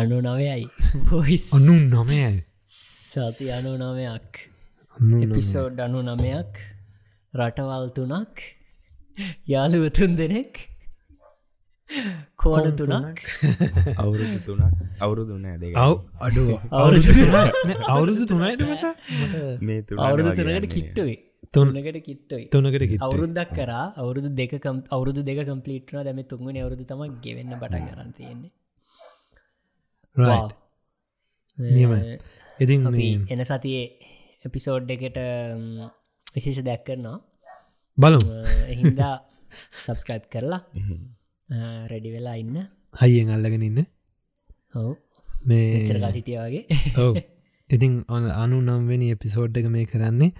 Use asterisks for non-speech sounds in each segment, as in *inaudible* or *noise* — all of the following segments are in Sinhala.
අනු නවයයි. පොයිස් අනු නොමයයි සති අනු නවයක්. එපිසෝඩ් අනු නමයක් රටවල් තුනක්. යාළුවතුන් දෙනෙක්. කෝන තුනක්. අවුරුදු තුනක්. අවුරුදු නෑ අව් අඩු අවුරුදු තුනයි අවුරුදු තුනයිද මචා? මේ අවුරුදු තුනකට. කිට්ටුවේ තුන්- තුනකට කිට්ටයි. තුනකට කිට අවුරුද්දක් කරා අවුරුදු දෙක අවුරුදු දෙක කම්පලිට්න දැම තුන්ගනි අවුරුදු තම ගෙවෙන්න පටන් කරන්න තියෙන්නේ. Wow. නියමයි. ඒ, ඉතින් අපි මේ එන සතියේ එපිසෝඩ් එකට විශේෂ දෙයක් කරනවා. බලු හින්දා සබස්ක්‍රයිබ් කරලා රෙඩි වෙලා ඉන්න. හයියෙන් අල්ලගෙන ඉන්න. හෝ මේ චරකල් හිටිය වගේ. ඔව ඉතින් ඔන අනු නම්වෙනි එපිසෝඩ් එක මේ කරන්නේ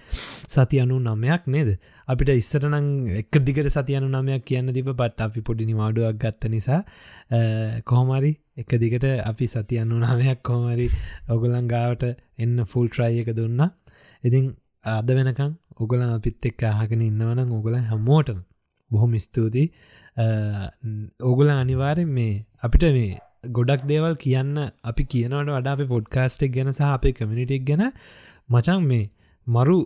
සති අනු නමයක් නේද? අපිට ඉස්සරනං එක දිගට සති අනු නමයක් කියන්න තිබ පට් අපි පොඩි නිවාඩුවක් ගත්ත නිසා කොහොමරි එක දිගට අපි සති අනු නාමයක් කොහමරි ඔගුලන් ගාවට එන්න ෆුල් ට්‍රයි එක දුන්න. ඉතින් අද වෙනකං ඔගලන් අපිත් එක් අහගෙන ඉන්නවනම් ඔගල හැමෝටම බොහොම ස්තුතියි. ඕගුල අනිවාරෙන් මේ අපිට මේ ගොඩක් දේවල් කියන්න අපි කියනවට වඩා අප පොඩ්කාස්ටෙක් ගැන සහ අපේ කමිනිිටෙක් ගැන මචන් මේ මරු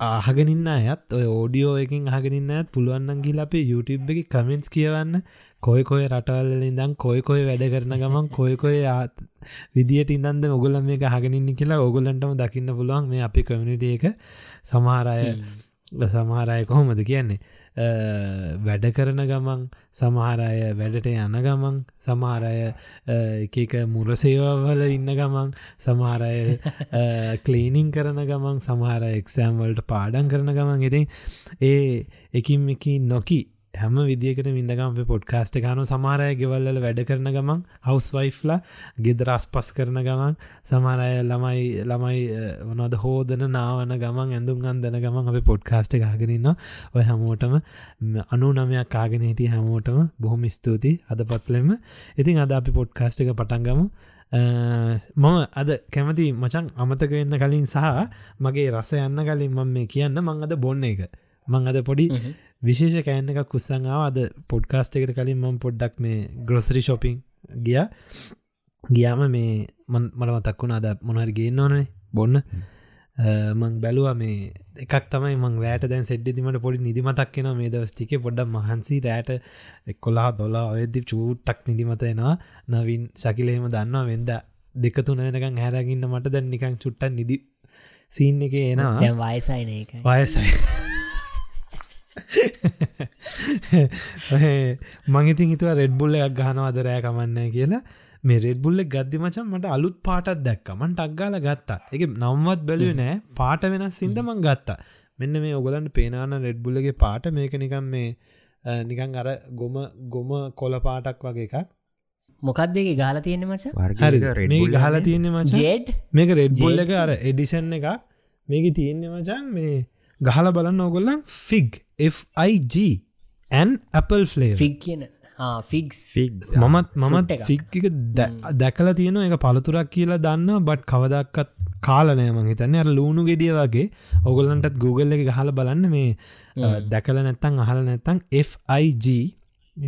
ආහගෙනන්න අයත් ඔය ඕඩියෝ එකින් අහගෙනන්න ඇත් පුළුවන්න්න ගිල අපේ YouTube එක කමෙන්ස් කියවන්න. කොය කොය රටවල්ල ඉදම් කොය කොය වැඩ කරන ගමන් කොය කොය විදිට ඉන්නද ඔගුල මේ හගෙනන්න කියලා ඔගුලන්ටම දකින්න පුළුවන් මේ අපි කමිනිිට එක. සමහරය සමහරය කොහොමද කියන්නේ වැඩ කරන ගමන් සමහරය වැඩට යන ගමන් සමහරය එක මුරසේවවල ඉන්න ගමන් සමහරය කලීනිං කරන ගමන් සමහර එක්සෑම්වලට පාඩන් කරන ගමන්. ඉතින් ඒ එකින් එක නොකි හැම විදිකට මිඳගම් පොඩ්කාස්ට ගන සමාරය ගෙවල්ල වැඩ කරන ගමන් හවස් වයිෆ්ලා ගෙදරස් පස් කරන ගමන් සමරය ළමයි ළමයි වනද හෝදන නාවන ගමන් ඇඳුම් අන්දන ගමන් අප පොඩ්කාස්ට ගාගෙනන්න ඔය හැමෝටම අනු නමයක් කාගෙන හිටිය හැමෝටම බොහොම ස්තුති අද පත්ලෙම ඉතින් අද අපි පොඩ්කාස්ට එක පටන්ගමු මම අද කැමති මචන් අමතක වෙන්න කලින් සහ මගේ රස යන්න කලින් මම මේ කියන්න මං අද බොන්න එක. මං අද පොඩි විශේෂ කෑන්න එකක් කුස්සංාව අද පොඩ්කාස්ට එකට කලින් මම පොඩ්ඩක් මේ ග්‍රොසරි ශොපිං ගිය. ගියාම මේ මට මතක්වුණ අද මොනහරි ගේන්න ඕනේ බොන්න. මං බැලුව මේ එකක් තමයි මං රෑට දැන් සෙඩ්ඩිමට පොඩි නිදිමතක් කියෙන මේ දවස්ටික පොඩ්ඩ මහන්සි රෑට එක්කොලා දොලා ඔයදදි චූට්ටක් නිදිමතයෙනවා නවින් ශකිලහෙම දන්නවා. වෙන්ද දෙකතුන වෙනකං හැරගන්න මට දැන් නිකං චුට්ටන් නිදි සීන් එක එනවා. වයසයින එක වයසයි මංගිතින් හිතුව රෙඩ්බුල්ල එකක් ගහනවාද රෑ කමන්න කියලා. මේ රෙඩ්බුල්ල ගද්දි මචන් මට අලුත් පාටත් දැක්කමට අක්ගාල ගත්තා. එක නම්වත් බැලුව නෑ. පාට වෙනස් සිින්දමං ගත්තා. මෙන්න මේ ඔගලන්ට පේනාන රෙඩ්බුල්ලගේ පාට. මේක නිකම් මේ නිකං අර ගොම ගොම කොල පාටක් වගේ එකක්. මොකක්දේ ගාල තියෙන මච? ගහලා තියන්නේ මච. ජෙඩ් මේක රෙඩ්බුල්ල එක අර එඩිෂන් එක මේක තියන්නේ මචන් මේ ගහල බලන්න ඔගොල්ලන් fig FIG and Apple flavour fig කියන ෆික්ස් මමත් මමත්. ෆික්ක දැකලා තියෙන එක පළතුරක් කියලා දන්න බට් කවදක්කත් කාලනය මං හිතන්න. අර ලූුණු ගෙඩිය වගේ ඔගොල්ලන්ටත් Google එක ගහල බලන්න මේ දැකල නැත්තං අහල නැත්තං FIG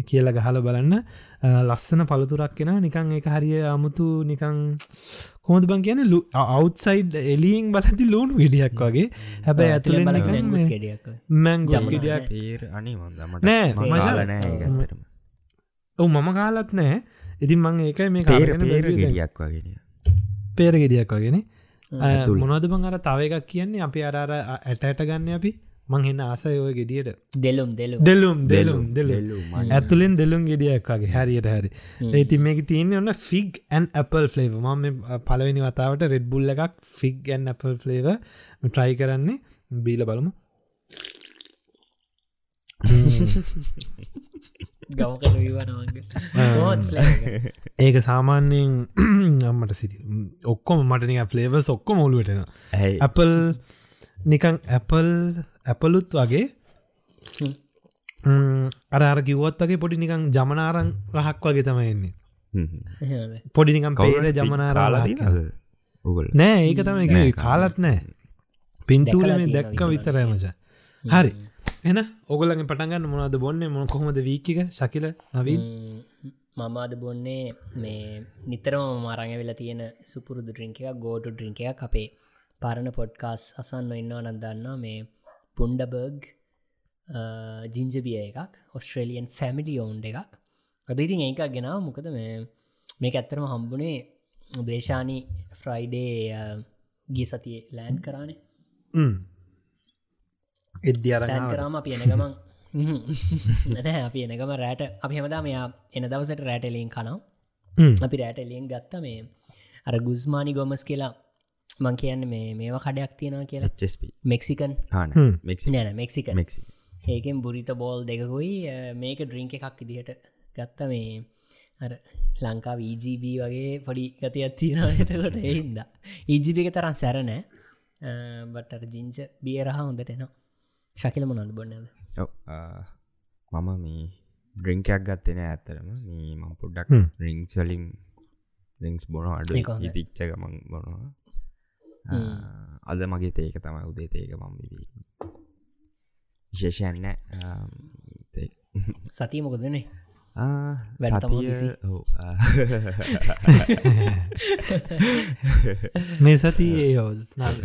කියල ගහල බලන්න. ලස්සන පළතුරක් කෙන නිකං එක හරිය අමුතු නිකං කොමද බං කියන අවත්සයිඩ් එලියෙන් බලති ලූුණු ගෙඩියක් වගේ. හැබැයි ඇතුළ මැංගුස් ගෙඩියක් මැංගස් ජමුනා. ගෙඩියක්. තේර අනි හොඳ නෑ, මට මචං. නෑ ඔව මම කාලත් නෑ. ඉතින් මං ඒකයි මේ පේර කාරගෙන පේර බැලුවේ දැන්. ගෙඩියක් වගෙන පේර ගෙඩියක් වගෙන. මොනවද බං අර තව එකක් කියන්නේ? අපි අර අර ඇට ඇට ගන්න අපි මං එන්න ආසය ඔය ගෙඩියට. දෙලුම් දෙලු දෙලුම් දෙලුම් දෙලු ඇතුලින් දෙලුම් ගෙඩියක් වගේ හැරියට හැරි. ඒති මේක තියන්නේ ඔන්න ෆිග් ඇන් Apple ෆ්ලේව ම මේ පලවෙනි වතාවට රෙඩ්බුල්ල එකක් fig and Apple flavour try කරන්නේ. බීල බලමු. *laughs* ගවක වීවනවගේ. *laughs* ඒක සාමාන්‍යයෙන් *clears throat* අම්මට සිටි ඔක්කොම මටනික ෆ්ලේවස් ඔක්කොම ඔලුවටෙන ඇයි? Apple නිකං Apple ඇපලුත් වගේ. ම්, අර අර කිව්වත් වගේ පොඩි නිකං ජමනාරං රහක් වගේ තමයින්නේ පොඩි නිකම් පේර ජමනාරාලා ඔගල් නෑ ඒක තමයි. කාලත් නෑ. පින්තූර දැකලා මේ දැක්ක විතරයි. විතරයි මච. හරි. එන ඔගලගේ පටන්ගන්න මොනද බොන්න? මොන කොහොමද වීකික ශකිල නවීන්? මම අද බොන්නේ මේ නිතරම මරඟ වෙලා තියෙන සුපුරුදු ඩ්‍රිංක එක ගෝටු ඩ්‍රිංක එක අපේ පරණ පොඩ්කාස් අසන්න ඉන්නවා නදන්න මේ පුන්ඩබර්ග් ජිංජබිය එකක් ඔස්ට්‍රේලියන් ෆැමිලි ඔවුන්් එකක්. අද ඉතින් ඒක ගෙනාව මොකද මේ මේක ඇත්තරම හම්බුනේ දේශානී ෆ්‍රයිඩේ ගිය සතිය ලෑන්් කරානේ. ලෑන් කරාම අපි එන ගමන් *laughs* අපි එනගම රෑට අපි හමදා මෙයා එන දවසට රෑටලියෙන් කනම් අපි රෑටලියෙන් ගත්ත මේ අර ගුස්මානි ගොමස් කියලා මං කියන්න මේ මේවා කඩයක් තියෙනවා කියලා. චෙස්පි මෙක්සිකන් හාන මෙක්සි නෑන මෙක්සික මෙක්සි ඒකෙන් බුරිත බෝල් දෙකකුයි මේක ඩ්‍රිංක එකක් ඉදිහට ගත්ත මේ අර ලංකා වීජීබ වගේ පොඩි ගතියක් තියෙන *laughs* එතකොට එහින්ද ඊජිපික තරම් සැරනෑ බට ජිංච බියරහ හොඳට එනවා. ශකිල මොනද බොන්නද මම මේ ඩ්‍රිංකයක් ගත්තෙන ඇත්තරම මේ මං පොඩ්ඩක් හ්ම්. රිංක්සලින් රිංක්ස් බොන අඩු. ඉතිච්ච ගමන් බොනවා අද මගේ තේක තමයි උදේ තේක මම් බිවී විශේෂයන්න සතිය මොකදනේ තමා. *laughs* මේ සති ඒ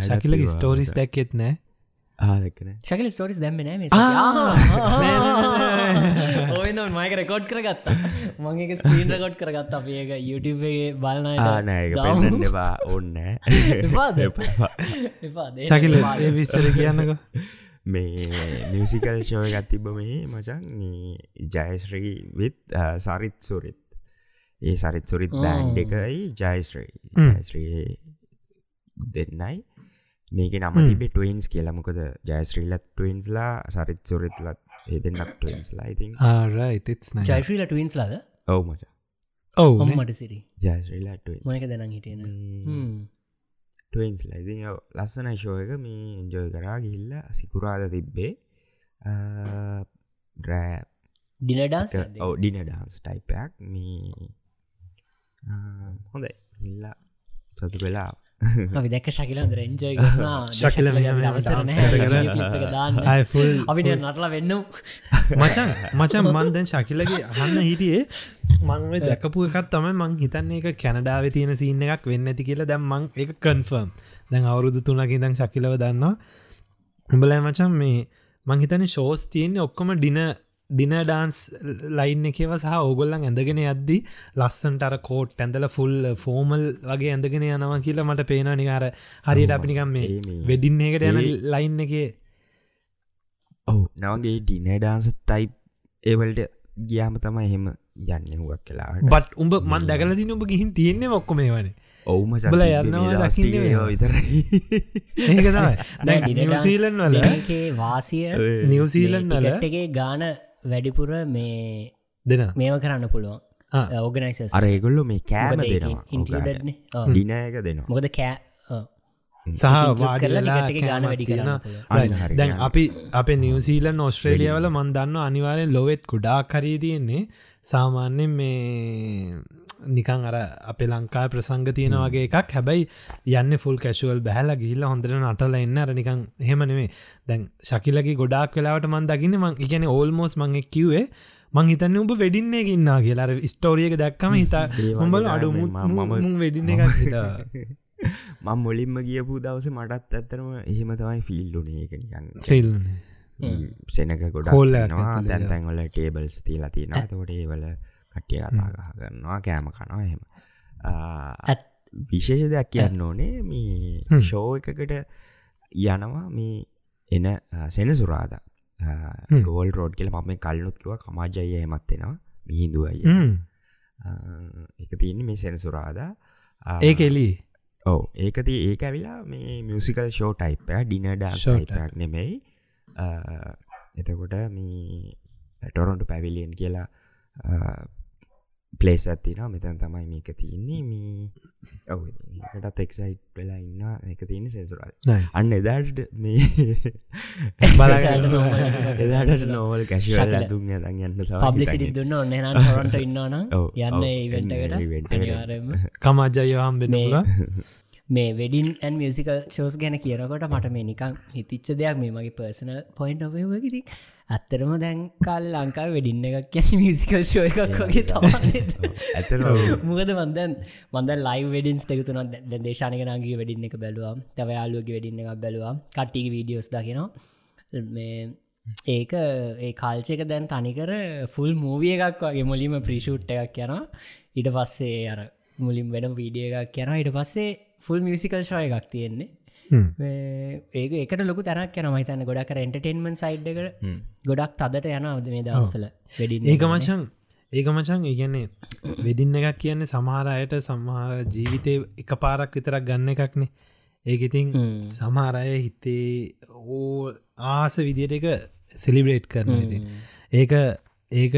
ශකිලක ස්ටෝරිස් දැක්කෙත් නෑ ආදකන ශකල ස්ටෝරිස් දැම්ම නෑ ඔන්න මයක රෙකෝඩ් කරගත්තා මගේ ස්ක්‍රීන් රකොඩ් කරගත්ත අපඒක ආනෑක පෙන්න්නවා ඔන්න ශකිල ඒ විස්තර කියන්නක මේ මියසිකල් ශෝය ගත් තිබ මේ මචන් ජයශ්‍රී විත් සරිත් සුරිත් ඒ සරිත් සුරිත් Oh. බෑන්් එකයි ජයශ්‍රී Mm. ජයශ්‍රී දෙන්නයි මේක නම. තිබේ ටයින්ස් කියලමකොද ජයශ්‍රීලත් ටයින්ස්ලා සරිත් සුරිත්ලත් ඒ දෙන්නක් ටයින්ස්ලා ඉතින් ආරයිතස් නයි ජයිශ්‍රීල ටවින්ස් ලාද ඔව මච. ඔවු ඔම්මට සිරි. ජයශ්‍රීලා ටයින්ස් මයක දැන හිටියන ටයින්ස් ලයිති ලස්සන ශෝයක මේ එන්ජෝය කරා ගිහිල්ල සිකුරාද තිබ්බේ. ඩ්‍රෑ ඩිනඩාස් ඔව ඩින ඩාන්ස් ටයිපයක් මේ හොඳයි. හිල්ලා සතු වෙලා අපි දැක්ක ශකිල න්දර එන්ජෝයි ශකිල අපිට නටලා වෙන්න මචන් මචන් මන්දැන් ශකිලගේ අහන්න හිටියේ මංව දැකපු එකත් තමයි මං හිතන්නේ එක කැනඩාව තියෙන සින්න එකක් වෙන්න ඇති කියලා දැම් මං එක කන්ෆර්ම් දැන් අවුරුදු තුනක දං ශකිලව දන්නවා උඹලෑ මචන් මේ මං හිතන ශෝස් තියන්නේ ඔක්කොම ඩින ඩින ඩාන්ස් ලයින් එකව සහ ඕගොල්ලන් ඇඳගෙන යද්දි ලස්සන්ට අර කෝට් ඇඳල ෆුල් ෆෝමල් වගේ ඇඳගෙන යනවා කියලා මට පේන නිකාර හරියට අපිනිකම් මේ වෙඩින්න එකට යන ලයින් එක ඔව. නවගේ ඩින ඩාන්ස ටයිප් ඒවල්ට ගියාම තම එහෙම යන්න හුවක් කලාට බට් උඹ මන් දැකලදින ඔබ ගිහින් තියන්නේ ඔක්කොම වනේ ඔවුම උඹල යන්නවා. විතරයි. ඒක තමයි. *laughs* නිවසීලන් වල ේ වාසිය නිවසීලන් වල ටිකට්ගේ ගාන වැඩිපුර මේ දෙන මේව කරන්න පුළුවන්. ඕගනයිස අරේගොල්ලො මේ කෑම දෙනවා. ඉන්ටඩන ඩිනයක දෙනවා. මොකද කෑ සහ ගාන වැඩි හරි දැන්. අපි අප නිවසීලන් ඔස්ට්‍රේලියවල මන් දන්න අනිවාරෙන් ලොවෙත් කුඩා කරී තියෙන්නේ. සාමාන්‍යෙන් මේ නිකං අර අප ලංකා ප්‍රසංග තියෙන වගේ එකක්. හැබැයි යන්න ෆුල් කැශුවල් බැහල ගිල්ල හොඳට නටල එන්න. අර නිකං හෙමනෙවේ දැන් ශකිලගේ ගොඩක් වෙලාවට මන් දකින්න මං ඉගැන ඕල්මෝස් මං එක් කිවේ මං හිතන්න උඹ වෙඩින්නේ ඉන්නා කියලා. ස්ටෝරියක දැක්කම හිතා *laughs* තමයි අඩු වෙඩින්න හිතා. *laughs* මං මුලින්ම ගියපු දවස මටත් ඇත්තරම එහෙම තමයි ෆිල්ඩුනේ එක නිකන් ෆිල් සෙනක ගොඩ හෝල් එකක් ඇතුලේ දැන් තැන්වල ටේබල්ස් තිීලා තියෙන තකොට කට්ටිය කතා කරනවා කෑම කනවා එහෙම. ඇත්- විශේෂ දෙයක් කියන්න ඕනේ මේ. ෂෝ එකකට යනවා මේ එන සෙන සුරාද. ගෝල් රෝඩ් කියල මම කල්නුත්කිව කමාජය හෙමත්වෙනවා මිහිදුවයි එක තියන්නේ මේ සෙන සුරාද. ඒක එලි ඔව ඒකති ඒක ඇවිලා මේ මියසිකල් ෂෝ ටයිප ඩින ඩා Show ටයිපයක් නෙමෙයි. එතකොට මේ ටොරොන්ට පැවිලියන් කියලා පලේස් ඇතින මෙතන් තමයි මේක තියන්නේ. මේ ඔව එකටත් එක්සයිට් වෙලා ඉන්න එක තියන්නේ සෙසුරල් අන්න එදාට මේ *laughs* එදාට නොවල් කැශවල්. ඇතුන් යදන් යන්න පබ්ලිසිටි දුන්න ඔන්න න හොරන්ට ඉන්නවන ඔව්, යන්න ඔව්, ඉවෙන්ට එන්න event එකට. එකට. අනිවාරම කමාජයහම් මේ වෙනලා *laughs* මේ වෙඩින් ඇන් මියසිකල් ෂෝස් ගැන කියරකොට මට මේ නිකං හිතිච්ච දෙයක්. මේ මගේ පර්සන පොයින්ට ඔවයගති ඇත්තරම දැන් කාල් ලංකා වෙඩින්න එකක් කියන මිසිකල් ශෝ එකක් වගේ ඇතන මොකද මන්දන් මන්ද ලයි වෙඩින්ස් දෙකතුන දැ දේශානකනගේ වැඩින්න එක බැලවා තව යාලුවගේ වෙඩින්න එකක් බැලවා කට්ටික වීඩියෝස් දකිනවා. ඒක ඒ කාල්චයක දැන් තනිකර ෆුල් මූවිය එකක් වගේ මුලිම ප්‍රිෂූට් එකක් යන ඉට පස්සේ අර මුලින් වැඩම් වීඩිය එකක් යන ඉට පස්සේ ෆුල් මියසිකල් ශය එකක් තියෙන්නේ ඒක එකට ලොක තැනක් යන මහිතන්න ගොඩක් එන්ටර්ටේන්මන් සයිඩ්ක ගොඩක් තදට යන අවද මේ දවස්සල වැඩි ඒක මචන් ඒක මචන් ඒගැන්නේ වෙඩින්න එකක් කියන්නේ සමහරයට සමහර ජීවිතය එක පාරක් විතරක් ගන්න එකක්නේ. ඒක ඉතින් සමහරය හිතේ ඕ ආස විදියට එක සිලිබ්‍රේට් කරන ඉතින්. ඒක ඒක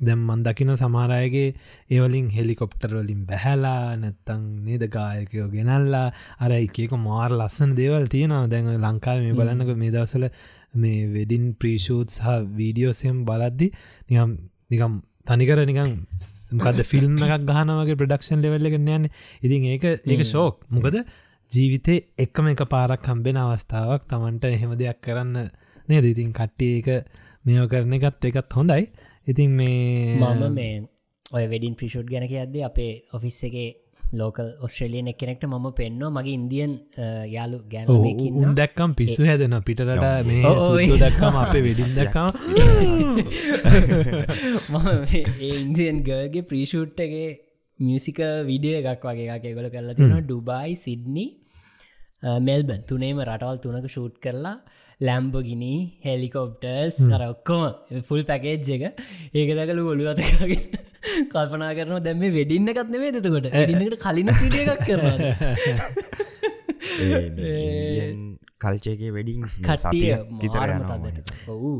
දැම් මන් දකින සමාරයගේ ඒවලින් හෙලිකොප්ටර් වලින් බැහැලා නැත්තං නේද ගායකයෝ ගෙනල්ලා. අර එකක මාර් ලස්සන දේවල් තියෙනවා. දැන් ලංකාව මේ බලන්නක මේ දවසල මේ වෙඩින් ප්‍රීෂූත් සහ වීඩියෝසයම් බලද්දි නිකම් නිකම් තනිකර නිකම් මකද ෆිල්ම් එකක් ගහනවගේ ප්‍රඩක්ෂන් ලෙවල්ල එක යන්න. ඉතින් ඒක ඒක ශෝක් මොකද ජීවිතේ එක්කම එක පාරක් කම්බෙන අවස්ථාවක්. තමන්ට එහෙම දෙයක් කරන්න නේද? ඉතින් කට්ටිය එක මේෝ කරන එකත් එකත් හොඳයි ඉතින් මේ මම මේ ඔය වෙඩින් ප්‍රිෂෝට් ගැනක අද අපේ ඔෆිස් එක ලෝකල් ඔස්ට්‍රලියන එකනෙක්ට මම පෙන්නවා මගේ ඉන්දියන් යාලු ගැන උන් දැක්කම් පිස්සු හැදෙන පිටරට මේ දක්කම අපේ *laughs* වෙඩින් දක්කම. *laughs* මම ඉන්දියන් ගර්ගේ ප්‍රීෂූට්ටගේ මියසික විඩිය එකක් වගේ එකක් ගොල කරලා තියෙන ඩුබයි සිඩ්නි මෙල්බන් තුනේම රටවල් තුනක ෂූට් කරලා ලැම්බගිනි හෙලිකොප්ටර්ස් අර ඔක්කොම. ෆුල් පැකේජ් එක. ඒක දකලු ඔොලු අතකාගෙන *laughs* කල්පනා කරන දැම වෙඩින්න එකත් නෙවේ දෙතකොට ඩින්නකට කලින පිටිය එකක් කරන කල්චයගේ වෙඩිංස් කට්ටිය මාරම තදට ඔවු.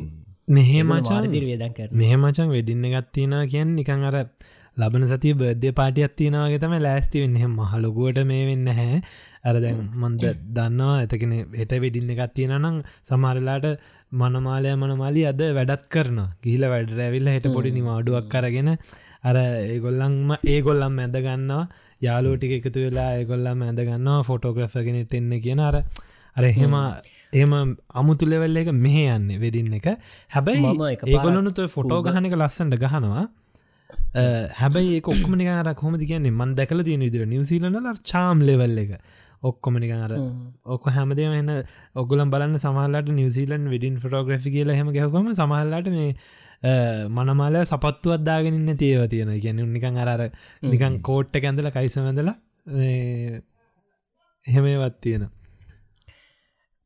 මෙහෙ මචන් දිර්වේදන් කර මෙහෙ මචන් වෙඩින්න ගත්තියෙන කියන් නිකං අර ලබන සතිය බද්ධ පාටියත් තියෙනවාගේ තම ලෑස්ති වෙන්න. මහලොකුවට මේ වෙන්න හැ. අර දැන් මන්ද දන්නවා. ඇතකෙන හෙට වෙඩින්න එකත් තියෙන නම් සමහරලාට මනමාලය මනමාලි අද වැඩත් කරන ගිහිල වැඩ ඇවිල්ල හෙට පොඩි නිවාඩුවක් කරගෙන අර ඒගොල්ලන්ම ඒගොල්ලම් ඇද ගන්නවා. යාලෝටික එකතු වෙලා ඒගොල්ලම් ඇද ගන්නවා. ෆොටෝග්‍රෆගෙනෙට එන්න කියන අර අර එහෙම එම අමුතු ලෙවල්ල එක මෙහ යන්න වෙඩින්න එක. හැබැයි මම එකපාරක් ඒගොලනු තුව ෆොටෝ ගහන එක ලස්සන්ට ගහනවා හැබැයි කොක්මනික අර කොම කියන්නේ මන් දැකල තියෙන විදිර නිවසිීලනල චාම් ලෙවල් එක. ඔක්කොමනික අර ඔක්ක හැමදේම එන්න ඔගුලම් බලන්න සමහලට නිවසිීලන් විඩින් ෆොටෝග්‍රෆි කියල හෙම ගැහකම සමහල්ලට මේ මනමාල සපත්තු අදදාගෙනන්න තියව තියෙන ගැන නිකං අරර නිකං කෝට්ට ඇඳල කයිසමඳල එහෙමවත් තියෙන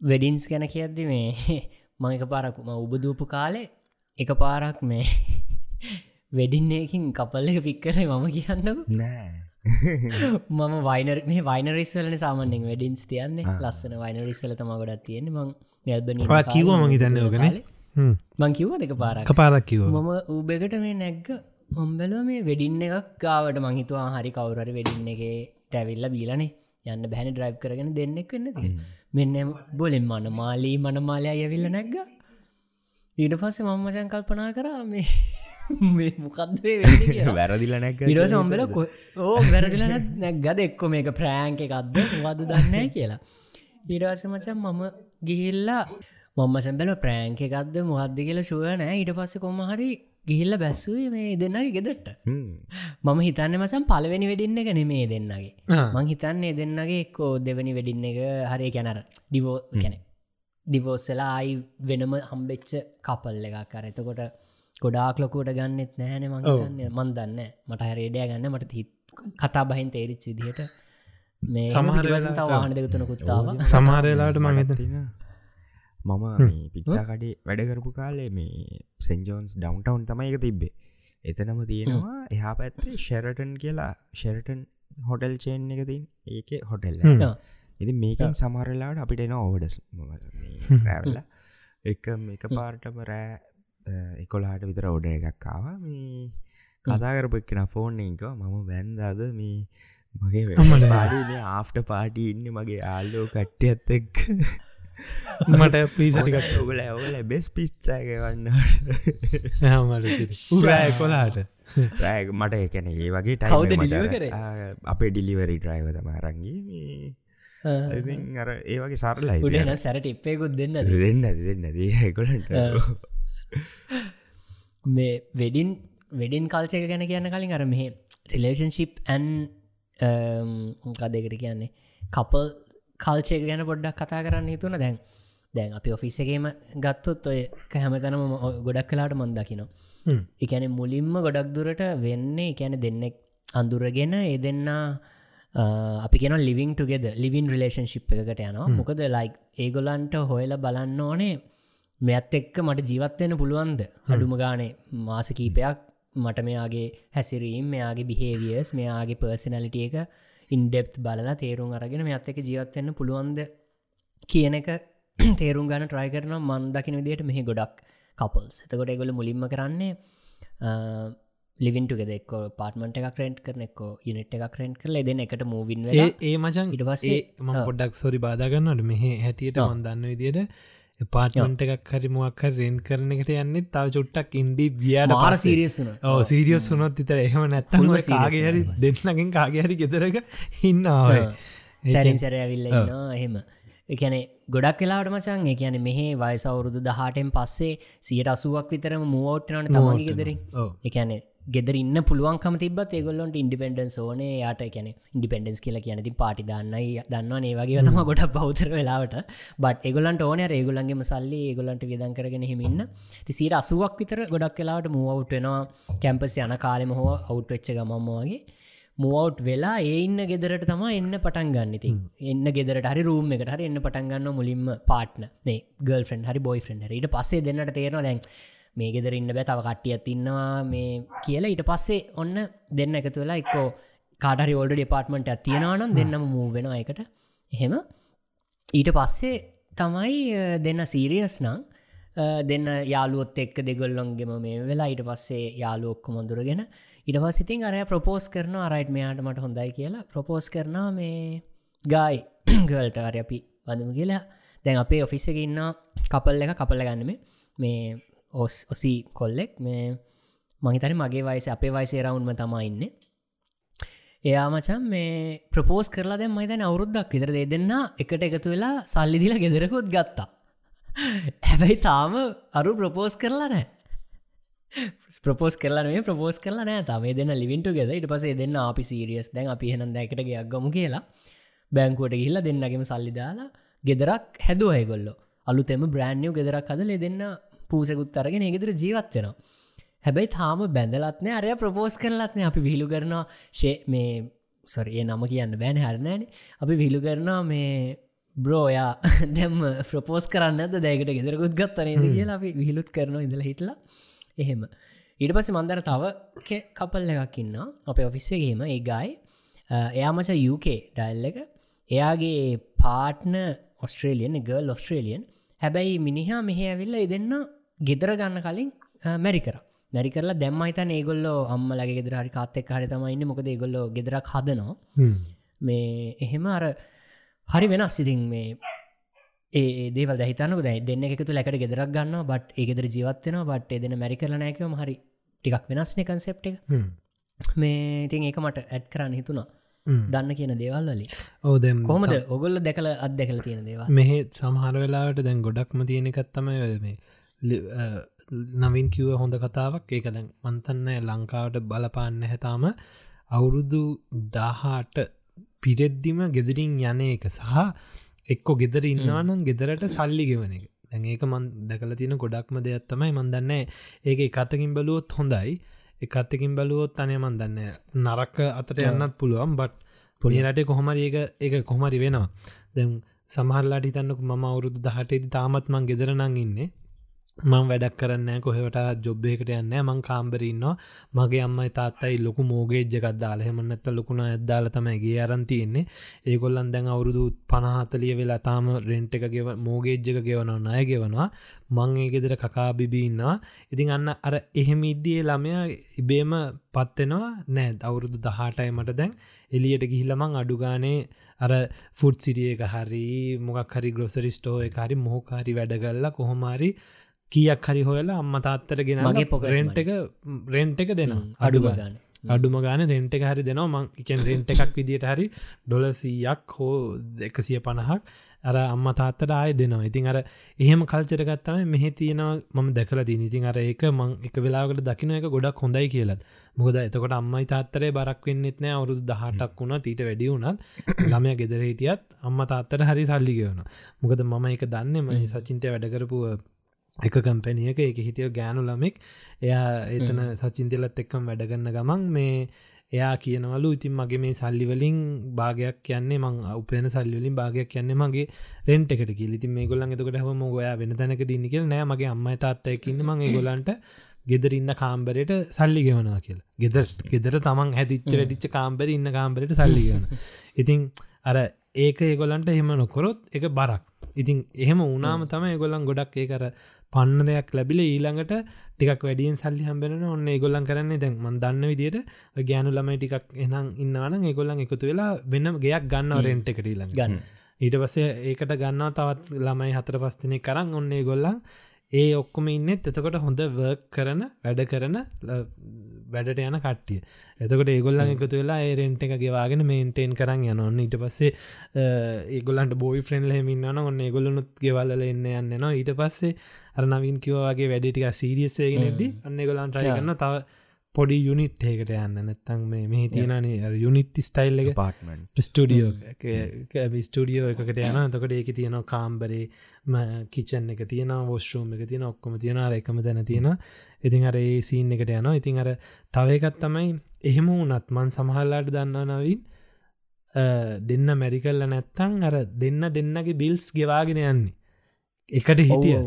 වෙඩින්ස් ගැන කියද්දි මේ *laughs* මං එක පාරක්ම උබදූපු කාලේ එක පාරක් මේ *laughs* වෙඩින්නේකින් කපල්ල එක පික්කරේ මම කියන්නකු. නෑ. මම වයිනර් මේ වයිනරිස්වලන සාමන්‍යෙන් වෙඩින්ස් තියන්නේ. ලස්සන වයිනරිස්සල තම ගොඩත් තියෙන්නේ. මං මෙල්බන ඔයා කිව්වා මං හිතන්නේ ඕකනේ. මං කිව්ව දෙක පාරක්? කපාරක් කිව මම උබෙකට මේ නැග්ග මොම්බලෝ මේ වෙඩින්න එකක් ගාවට මහිතුවා හරි කවුරරි වෙඩින්න එක ටැවිල්ල බීලනේ. යන්න බැහනි ඩ්‍රයි් කරගෙන දෙන්නෙක් වෙන්න මෙන්න බොලෙන් මන මාලී මනමාලය ඇවිල්ල නැග්ග. ඊට පස්සේ මම්මචන් කල්පනා කරා මේ *laughs* මේ මොකක්දේ වෙන්න වැරදිල නැක ඉරස ඔම්බල ඕ වැරදිල නැග්ගද? එක්කො මේක ප්‍රෑංක එකක්ද? වද දන්න කියලා. ඊටවස මචන් මම ගිහිල්ලා මොම්ම සැබල ප්‍රෑංක එකක්ද? මොහද්ද කියලා ශුව නෑ ඊට පස්ස කොම හරි ගිහිල්ල බැස්සුවේ මේ දෙන්නගේ ගෙදට මම හිතන්න මසම් පලවෙනි වෙඩින්න එක නෙමේ දෙන්නගේ. මං හිතන්නේ දෙන්නගේ එක්කෝ දෙවැනි වෙඩින්න එක හරි කැනර ඩිවෝ කැනෙ දිවෝස්සලා අයි වෙනම හම්බෙච්ච කපල් එකක් කර එතකොට ගොඩාක් ලොකුවට ගන්නෙත් නෑන මංතන්න මන් දන්න මට හරේඩය ගන්න. මට හිත් කතා බහින් තේරිච් විදිහට මේ සමහර සමහරවසතාව වාහන දෙකතුන කුත්තාව සමහරලාට මගත මම මේ පිච්චා කඩේ වැඩ කරපු කාලේ මේ සෙන්ජෝන්ස් ඩවන්ටවන් තමයි එක තිබ්බේ. එතනම තියෙනවා එහා පැත්තේ ෂෙරටන් කියලා. ෂෙරටන් හොටල් චේන් එක තින් ඒක හොටෙල්ල ඉති මේකන් සමරලාට අපිට එන ඕවඩස් රැවල්ල එක එක පාර්ටම රෑ එකොලාට විතර ඔඩ එකක්කාව මේ කදාකරපු එක්කෙන ෆෝන් එක මම වැන්දාද? මේ මගේ ආෆ්ට පාටි ඉන්න මගේ ආල්ලෝ කට්ටි ඇත් එක් මට පිසටිකත් ඔගල ඔගල බෙස් පිස්්චාගවන්න උරෑ කොලාට රෑග මට *laughs* එකන ඒ වගේ කරේ? අපේ ඩිලිවරි ඩ්‍රයිව තම රංගේ මේ අර ඒ වගේ සරලයි සැරට එප්පයකුත් දෙන්න දෙන්න දෙන්න දකොලට *laughs* *laughs* මේ වෙඩින් වෙඩින් කල්චක ගැන කියන්න කලින් අර මෙහ රිලේෂන්ශිප් ඇන් කදෙකට කියන්නේ? කපල් කල්චය ගැන පොඩ්ඩක් කතා කරන්න හිතුන දැන් දැන් අපි ඔෆිස් එකේම ගත්තොත් ඔය හැමතනම ගොඩක් කලාට මන්දකිනවා එකැන මුලින්ම ගොඩක් දුරට වෙන්නේ එකැන දෙන්නෙක් අඳුරගෙන ඒ දෙන්නා අපි කියෙන ලිවිං තුගෙද ලිවින් රිලේෂන්ශිප් එකට යනවා. මොකද ලයික් ඒගොලන්ට හොයල බලන්න ඕනේ මෙත් එක්ක මට ජීවත්වයෙන පුළුවන්ද? අඩුම ගානේ මාස කීපයක් මට මෙයාගේ හැසිරීම් මෙයාගේ බිහේවියස් මෙයාගේ පර්සිනලිටිය එක ඉන්ඩෙප් බලලා තේරුම් අරගෙන මෙත් එක ජීවත්වවෙන්න පුළුවන්ද කියන එක *clears throat* තේරුම් ගන්න ට්‍රයි කරන මන්දකින විදියට මෙහි ගොඩක් කපල්ස් එතකොට එගොල මුලින්ම කරන්නේ ලිවින්ටුගෙද එක්ක පාර්ටමට එකක් රෙන්ට් කරන එක්කෝ යුනිට් එකක් රෙන්ට් කරල දෙන එකට මූවින් ඒ මචන් ඉට පස්සේ ම පොඩ්ඩක් සොරි බාධගන්නට මෙහ හැටියට මන්දන්න විදියට පාටමට එකක් හරි මොක් රෙන් කරන එකට යන්න තව චුට්ටක් ඉන්ඩි වියාට මාර සිරියසුන ඕ සිරියස් වුනොත් ඉතර එහෙම නැත්තම කාගේ හරි දෙන්නගෙන් කාගේ හරි ගෙදරක ඉන්නාවයි සැරින් සැර ඇවිල්ල එහෙම. එකැනෙ ගොඩක් කලාට මචන් එකන මෙහේ වයසවුරුදු දහටෙන් පස්සේ සියට අසුවක් විතරම මූවෝට්නට තමගේ ගෙදරින් එකැනේ ගෙදර ඉන්න පුළුවන්කම තිබත් ඒගොල්ලොන්ට ඉන්ඩිපෙන්ඩන්ස් ඕනේ. යාට කියන ඉන්ඩිපෙන්ඩන්ස් කියලා කියනති පාටි දන්නයි දන්නවා ඒවගේ තම ගොඩ පෞතර වෙලාවට. බට ඒගොලන්ට ඕන ඒගොලන්ගේ සල්ලි ඒගොලන්ට විදන් කරගෙන හිමින්න තිසිට අසුවක් විතර ගොඩක් කලාට මූවට් වෙනවා. කැම්පස් යන කාලෙම හෝ අවුට් වෙච්ච ගමම වගේ. මූවට් වෙලා ඒ ඉන්න ගෙදරට තම එන්න පටන් ගන්නති එන්න ගෙදරට හරි රූම් එකට හරි එන්න පටන්ගන්න මුලින්ම පාට්න ගල් ෆෙන්න් හරි බොයි ෆෙන්න් ඊට පස්සේ දෙන්නට තේරවා දැන් මේ ගෙදර ඉන්න බෑ තව කට්ටියත් ඉන්නවා. මේ කියලා ඊට පස්සේ ඔන්න දෙන්න එකතු වෙලා එක්කෝ කාටරි ඕල්ඩ ඩිපාර්ට්මට තියෙනවානම් දෙන්නම මූ වෙන එකට එහෙම. ඊට පස්සේ තමයි දෙන්න සීරියස් නං දෙන්න යාලුවොත් එක්ක දෙගොල්ලොන්ගෙම මේ වෙලා ඊට පස්සේ යාලුවොක්ක මොඳුරගෙන ඉට පස්සිතින් අරය ප්‍රපෝස් කරන අරයිට් මෙයාට මට හොඳයි කියලා ප්‍රපෝස් කරනවා මේ ගයි ගල්ට අර අපි වදම කියලා. දැන් අපේ ඔෆිස්ස එක ඉන්න කපල් එක කපල්ල ගන්නම මේ ඔස් ඔසී කොල්ලෙක් මේ මහිතන මගේ වයිස අපේ වයිසේ රවුන්ම තමයින්න එයා මචන් මේ ප්‍රපෝස් කරලා දැ මයිතන අවුරුද්දක් විතර දේ දෙන්න. එකට එකතු වෙලා සල්ලිදිල ගෙදරකුත් ගත්තා. හැබැයි තාම අරු ප්‍රපෝස් කරලා නෑ ප්‍රපෝස් කරලා මේ ප්‍රපෝස් කරලා නෑ තම. දෙන්න ලිවින්ට ගෙද ඉට පසේ දෙන්න අපි සීරියස් දැන් අපි හෙන දැකට ගයක්ගමු කියලා. බැංකුවට ගිල්ල දෙන්නගේම සල්ලිදාලා ගෙදරක් හැදුවයගොල්ලො අලුතෙම බ්‍රෑන්්ියෝ ගෙදරක් හදල දෙන්න පූසකුත් අරගෙන ඒගෙදර ජීවත් වෙනවා. හැබැයි තාම බැඳලත්නය අරය ප්‍රපෝස් කරලත්න අපි විහිලු කරනවා ශේ මේ සොරඒ නම කියන්න බෑන හරණෑන අපි විහිලු කරනවා මේ බ්‍රෝයා *laughs* දැම්ම ප්‍රපෝස් කරන්නද දැකට ගෙදරකුත් ගත්තනේද කියලා අපි විහිලුත් කරනවා ඉඳල හිටලා. එහෙම. ඊට පස්ස මන්දර තව කපල් එකක් ඉන්න අප ඔෆිස්සගේම ඒ ගයි එයාමච UK ඩයිල් එක. එයාගේ පාට්න ඔස්ට්‍රේලියන් ගල් ඔස්ට්‍රේලියන් හැබැයි මිනිහා මෙහ ඇවිල්ල දෙන්න ගෙදර ගන්න කලින් මැරි කර. මැරි කරලා දැම්ම හිතන් ඒගොල්ලෝ අම්ම ලගේ ගෙදරහරි කාත්තෙක් හරි තමයින්න මොකද ඒගොල්ලෝ ගෙදරක් හදනවා. මේ එහෙම අර හරි වෙනස් ඉතින් මේ ඒ දේව දහිතනක දැයි දෙන්න එකතු ලැකට ගෙදරක් ගන්න බට් ඒගෙදර ජීවත්වෙන බට් එදෙන මැරි කරල නෑකවම හරි ටිකක් වෙනස්න කන්සෙප්ට මේ ඉතින් ඒක මට ඇඩ් කරන්න හිතුනා දන්න කියන දේවල් වලින්. ඕ දැම් කොමද ඔගොල්ල දැකල අත්දැකල තියෙන දේවා මෙහෙත් සමහර වෙලාවට දැන් ගොඩක්ම තියෙන එකත්තම මේ නවින් කිව්ව හොඳ කතාවක්. ඒක දැන් මන්තන්න ලංකාවට බලපාන්න හැතාම අවුරුදු දාහාට පිරෙද්දිම ගෙදරින් යන එක සහ එක්කො ගෙදර ඉන්නවානම් ගෙදරට සල්ලි ගෙවන එක. දැන් ඒක මන් දැකල තියෙන ගොඩක්ම දෙයක් තමයි. මන්දන්න ඒක එකතකින් බලුවොත් හොඳයි. එකත්තකින් බලුවොත් අනය මන්දන්න නරක්ක අතට යන්නත් පුළුවන්. බට් පොලිරට කොහොමරි ඒක ඒක කොහමරි වෙනවා. දැම් සමහල්ලාට හිතන්නක ම අවුරුදු දහටේති තාමත්මන් ගෙදරනං ඉන්නේ මං වැඩක් කරන්න කොහෙවට ජොබ්බයකට යන්න මං කාම්බරන්නවා මගේ අම්මයි තාත්තයි ලොකු මෝගේජ්ජකක් දාල. හෙමන්නත්ත ලොකුණ ඇදදාල තමයිගේ අරන්තියෙන්නේ ඒගොල්ලන් දැන් අවුරුදු පනහතලිය වෙලා තාම රෙන්ට් එක ගෙව මෝගේජ්ජක ගෙවනවා නය ගෙවනවා. මං ඒ ගෙදර කකා බිබින්නවා ඉතින් අන්න අර එහෙම ඉද්දිය ළමය ඉබේම පත්වෙනවා නෑ. අවුරුදු දහටයි මට දැන්. එලියට ගිහිල්ලමං අඩුගානේ අර ෆුඩ් සිරිය එක හරි මොකක් හරි ග්‍රොසරිස්ටෝ එක හරි මොහකාරි වැඩගල්ලා කොහොමාරි කියක් හරි හොයලා අම්ම තාත්තර ගෙන මගේ පොක රෙන්ට් එක රෙන්ට් එක දෙනවා. අඩු ගන්න. අඩුම ගාන රෙන්ට් එක හරි දෙනවා. මං එකන් රෙන්ට් එකක් විදිට හරි ඩොලසීයක් හෝ එකසිය පණහක් අර අම්ම තාත්තට ආය දෙනවා. ඉතින් අර එහෙම කල්චරගත්තම මෙහෙ තියෙනවා මම දැකල දී ඉතින් අර ඒක මං එක වෙලාකට දකින එක ගොඩක් හොඳයි කියලත්. මොකද එතකොට අම්මයි තාත්තරේ බරක් වෙන්නෙත් නෑ අවුරුදු දහටක් වුණා තීට වැඩි වුණත් ළමය ගෙදර හිටියත් අම්ම තාත්තට හරි සල්ලි කියවන මොකද මම එක දන්න. ම සචින්තය වැඩකරපු එක කම්පැනියක එක හිටිය ගෑනු ළමෙක්. එයා එතන සචින්තලත් එක්කම් වැඩගන්න ගමන් මේ එයා කියනවලු ඉතින් මගේ මේ සල්ලිවලින් භාගයක් කියන්නේ මං උපයන සල්ලිවලින් භාගයක් කියන්නේ මගේ රෙන්ට් එකට කිය ඉතින් මේ ගොල්ලන් එතකට හම මොගොයා වෙන තැනක දින්න කියල? නෑ මගේ අම්මයි තාත්තයකින්න මං ගොලන්ට ගෙදරඉන්න කාම්බරයට සල්ලි ගෙවනවා කියලා. ගෙදර ගෙදර තමන් හැදිච්ච වැඩිච්ච කාම්බර ඉන්න කාම්බරයට සල්ලිගන *laughs* ඉතින් අර ඒක ඒගොලන්ට එහෙම නොකොරොත් එක බරක්. ඉතින් එහෙම උනාම තම ඒගොල්ලන් ගොඩක් ඒ කර පන්න දෙයක් ලැබිල ඊළඟට ටිකක් වැඩියෙන් සල්ලි හම්බෙන ඔන්න ඒගොල්ලන් කරන්නේ දැන් මන් දන්න විදිට ගෑනු ළමයි ටිකක් එනම් ඉන්නවන ඒගොල්ලන් එකතු වෙලා වෙන ගයක් ගන්න රෙන්ට් එකට ඊළඟ ගන්න. ඊට පසේ ඒකට ගන්නවා තවත් ළමයි හතර පස්තිනය කරන්න ඔන්නේ ගොල්ලන් ඒ ඔක්කොම ඉන්නෙත් එතකොට හොඳ වර්ක් කරන වැඩ කරන වැඩට යන කට්ටිය. එතකොට ඒගොල්ලන් එකතු වෙලා ඒරෙන්ට එක ගෙවාගෙන මේන්ටේන් කරන්න යන ඔන්න ඊට පස්සේ ඒගොල්ලන්ට බෝයි ෆ්‍රෙන්ල් හෙමින්නන ඔන්න ඒගොල්ලනුත් ගෙවල්ල එන්න යන්න නවා ඊට පස්සේ අර නවින් කිවවාගේ වැඩටික සීරියස්වේගෙන එද්දි අන්න ගොලන් ට්‍රයි කරන්න තව පොඩි යුනිට් ඒකට යන්න. නැත්තං මේ මෙහි තියෙනනේ යුනිට් ස්ටයිල් එක. පාටමන් ස්ටඩියෝ ස්ටඩියෝ එකකට යන තකට ඒක තියෙනවා කාම්බරේ කිචන් එක තියෙන වෝස්ටරෝම් එක තියෙන ඔක්කොම තියෙන එකම තැන තියෙන ඉතින් අර ඒ සීන් එකට යනවා. ඉතින් අර තවයකත් තමයි එහෙම වනත් මන් සමහල්ලාට දන්නා නවින් දෙන්න මැරිකල්ල නැත්තං අර දෙන්න දෙන්නගේ බිල්ස් ගෙවාගෙන යන්නේ. එකට හිටිය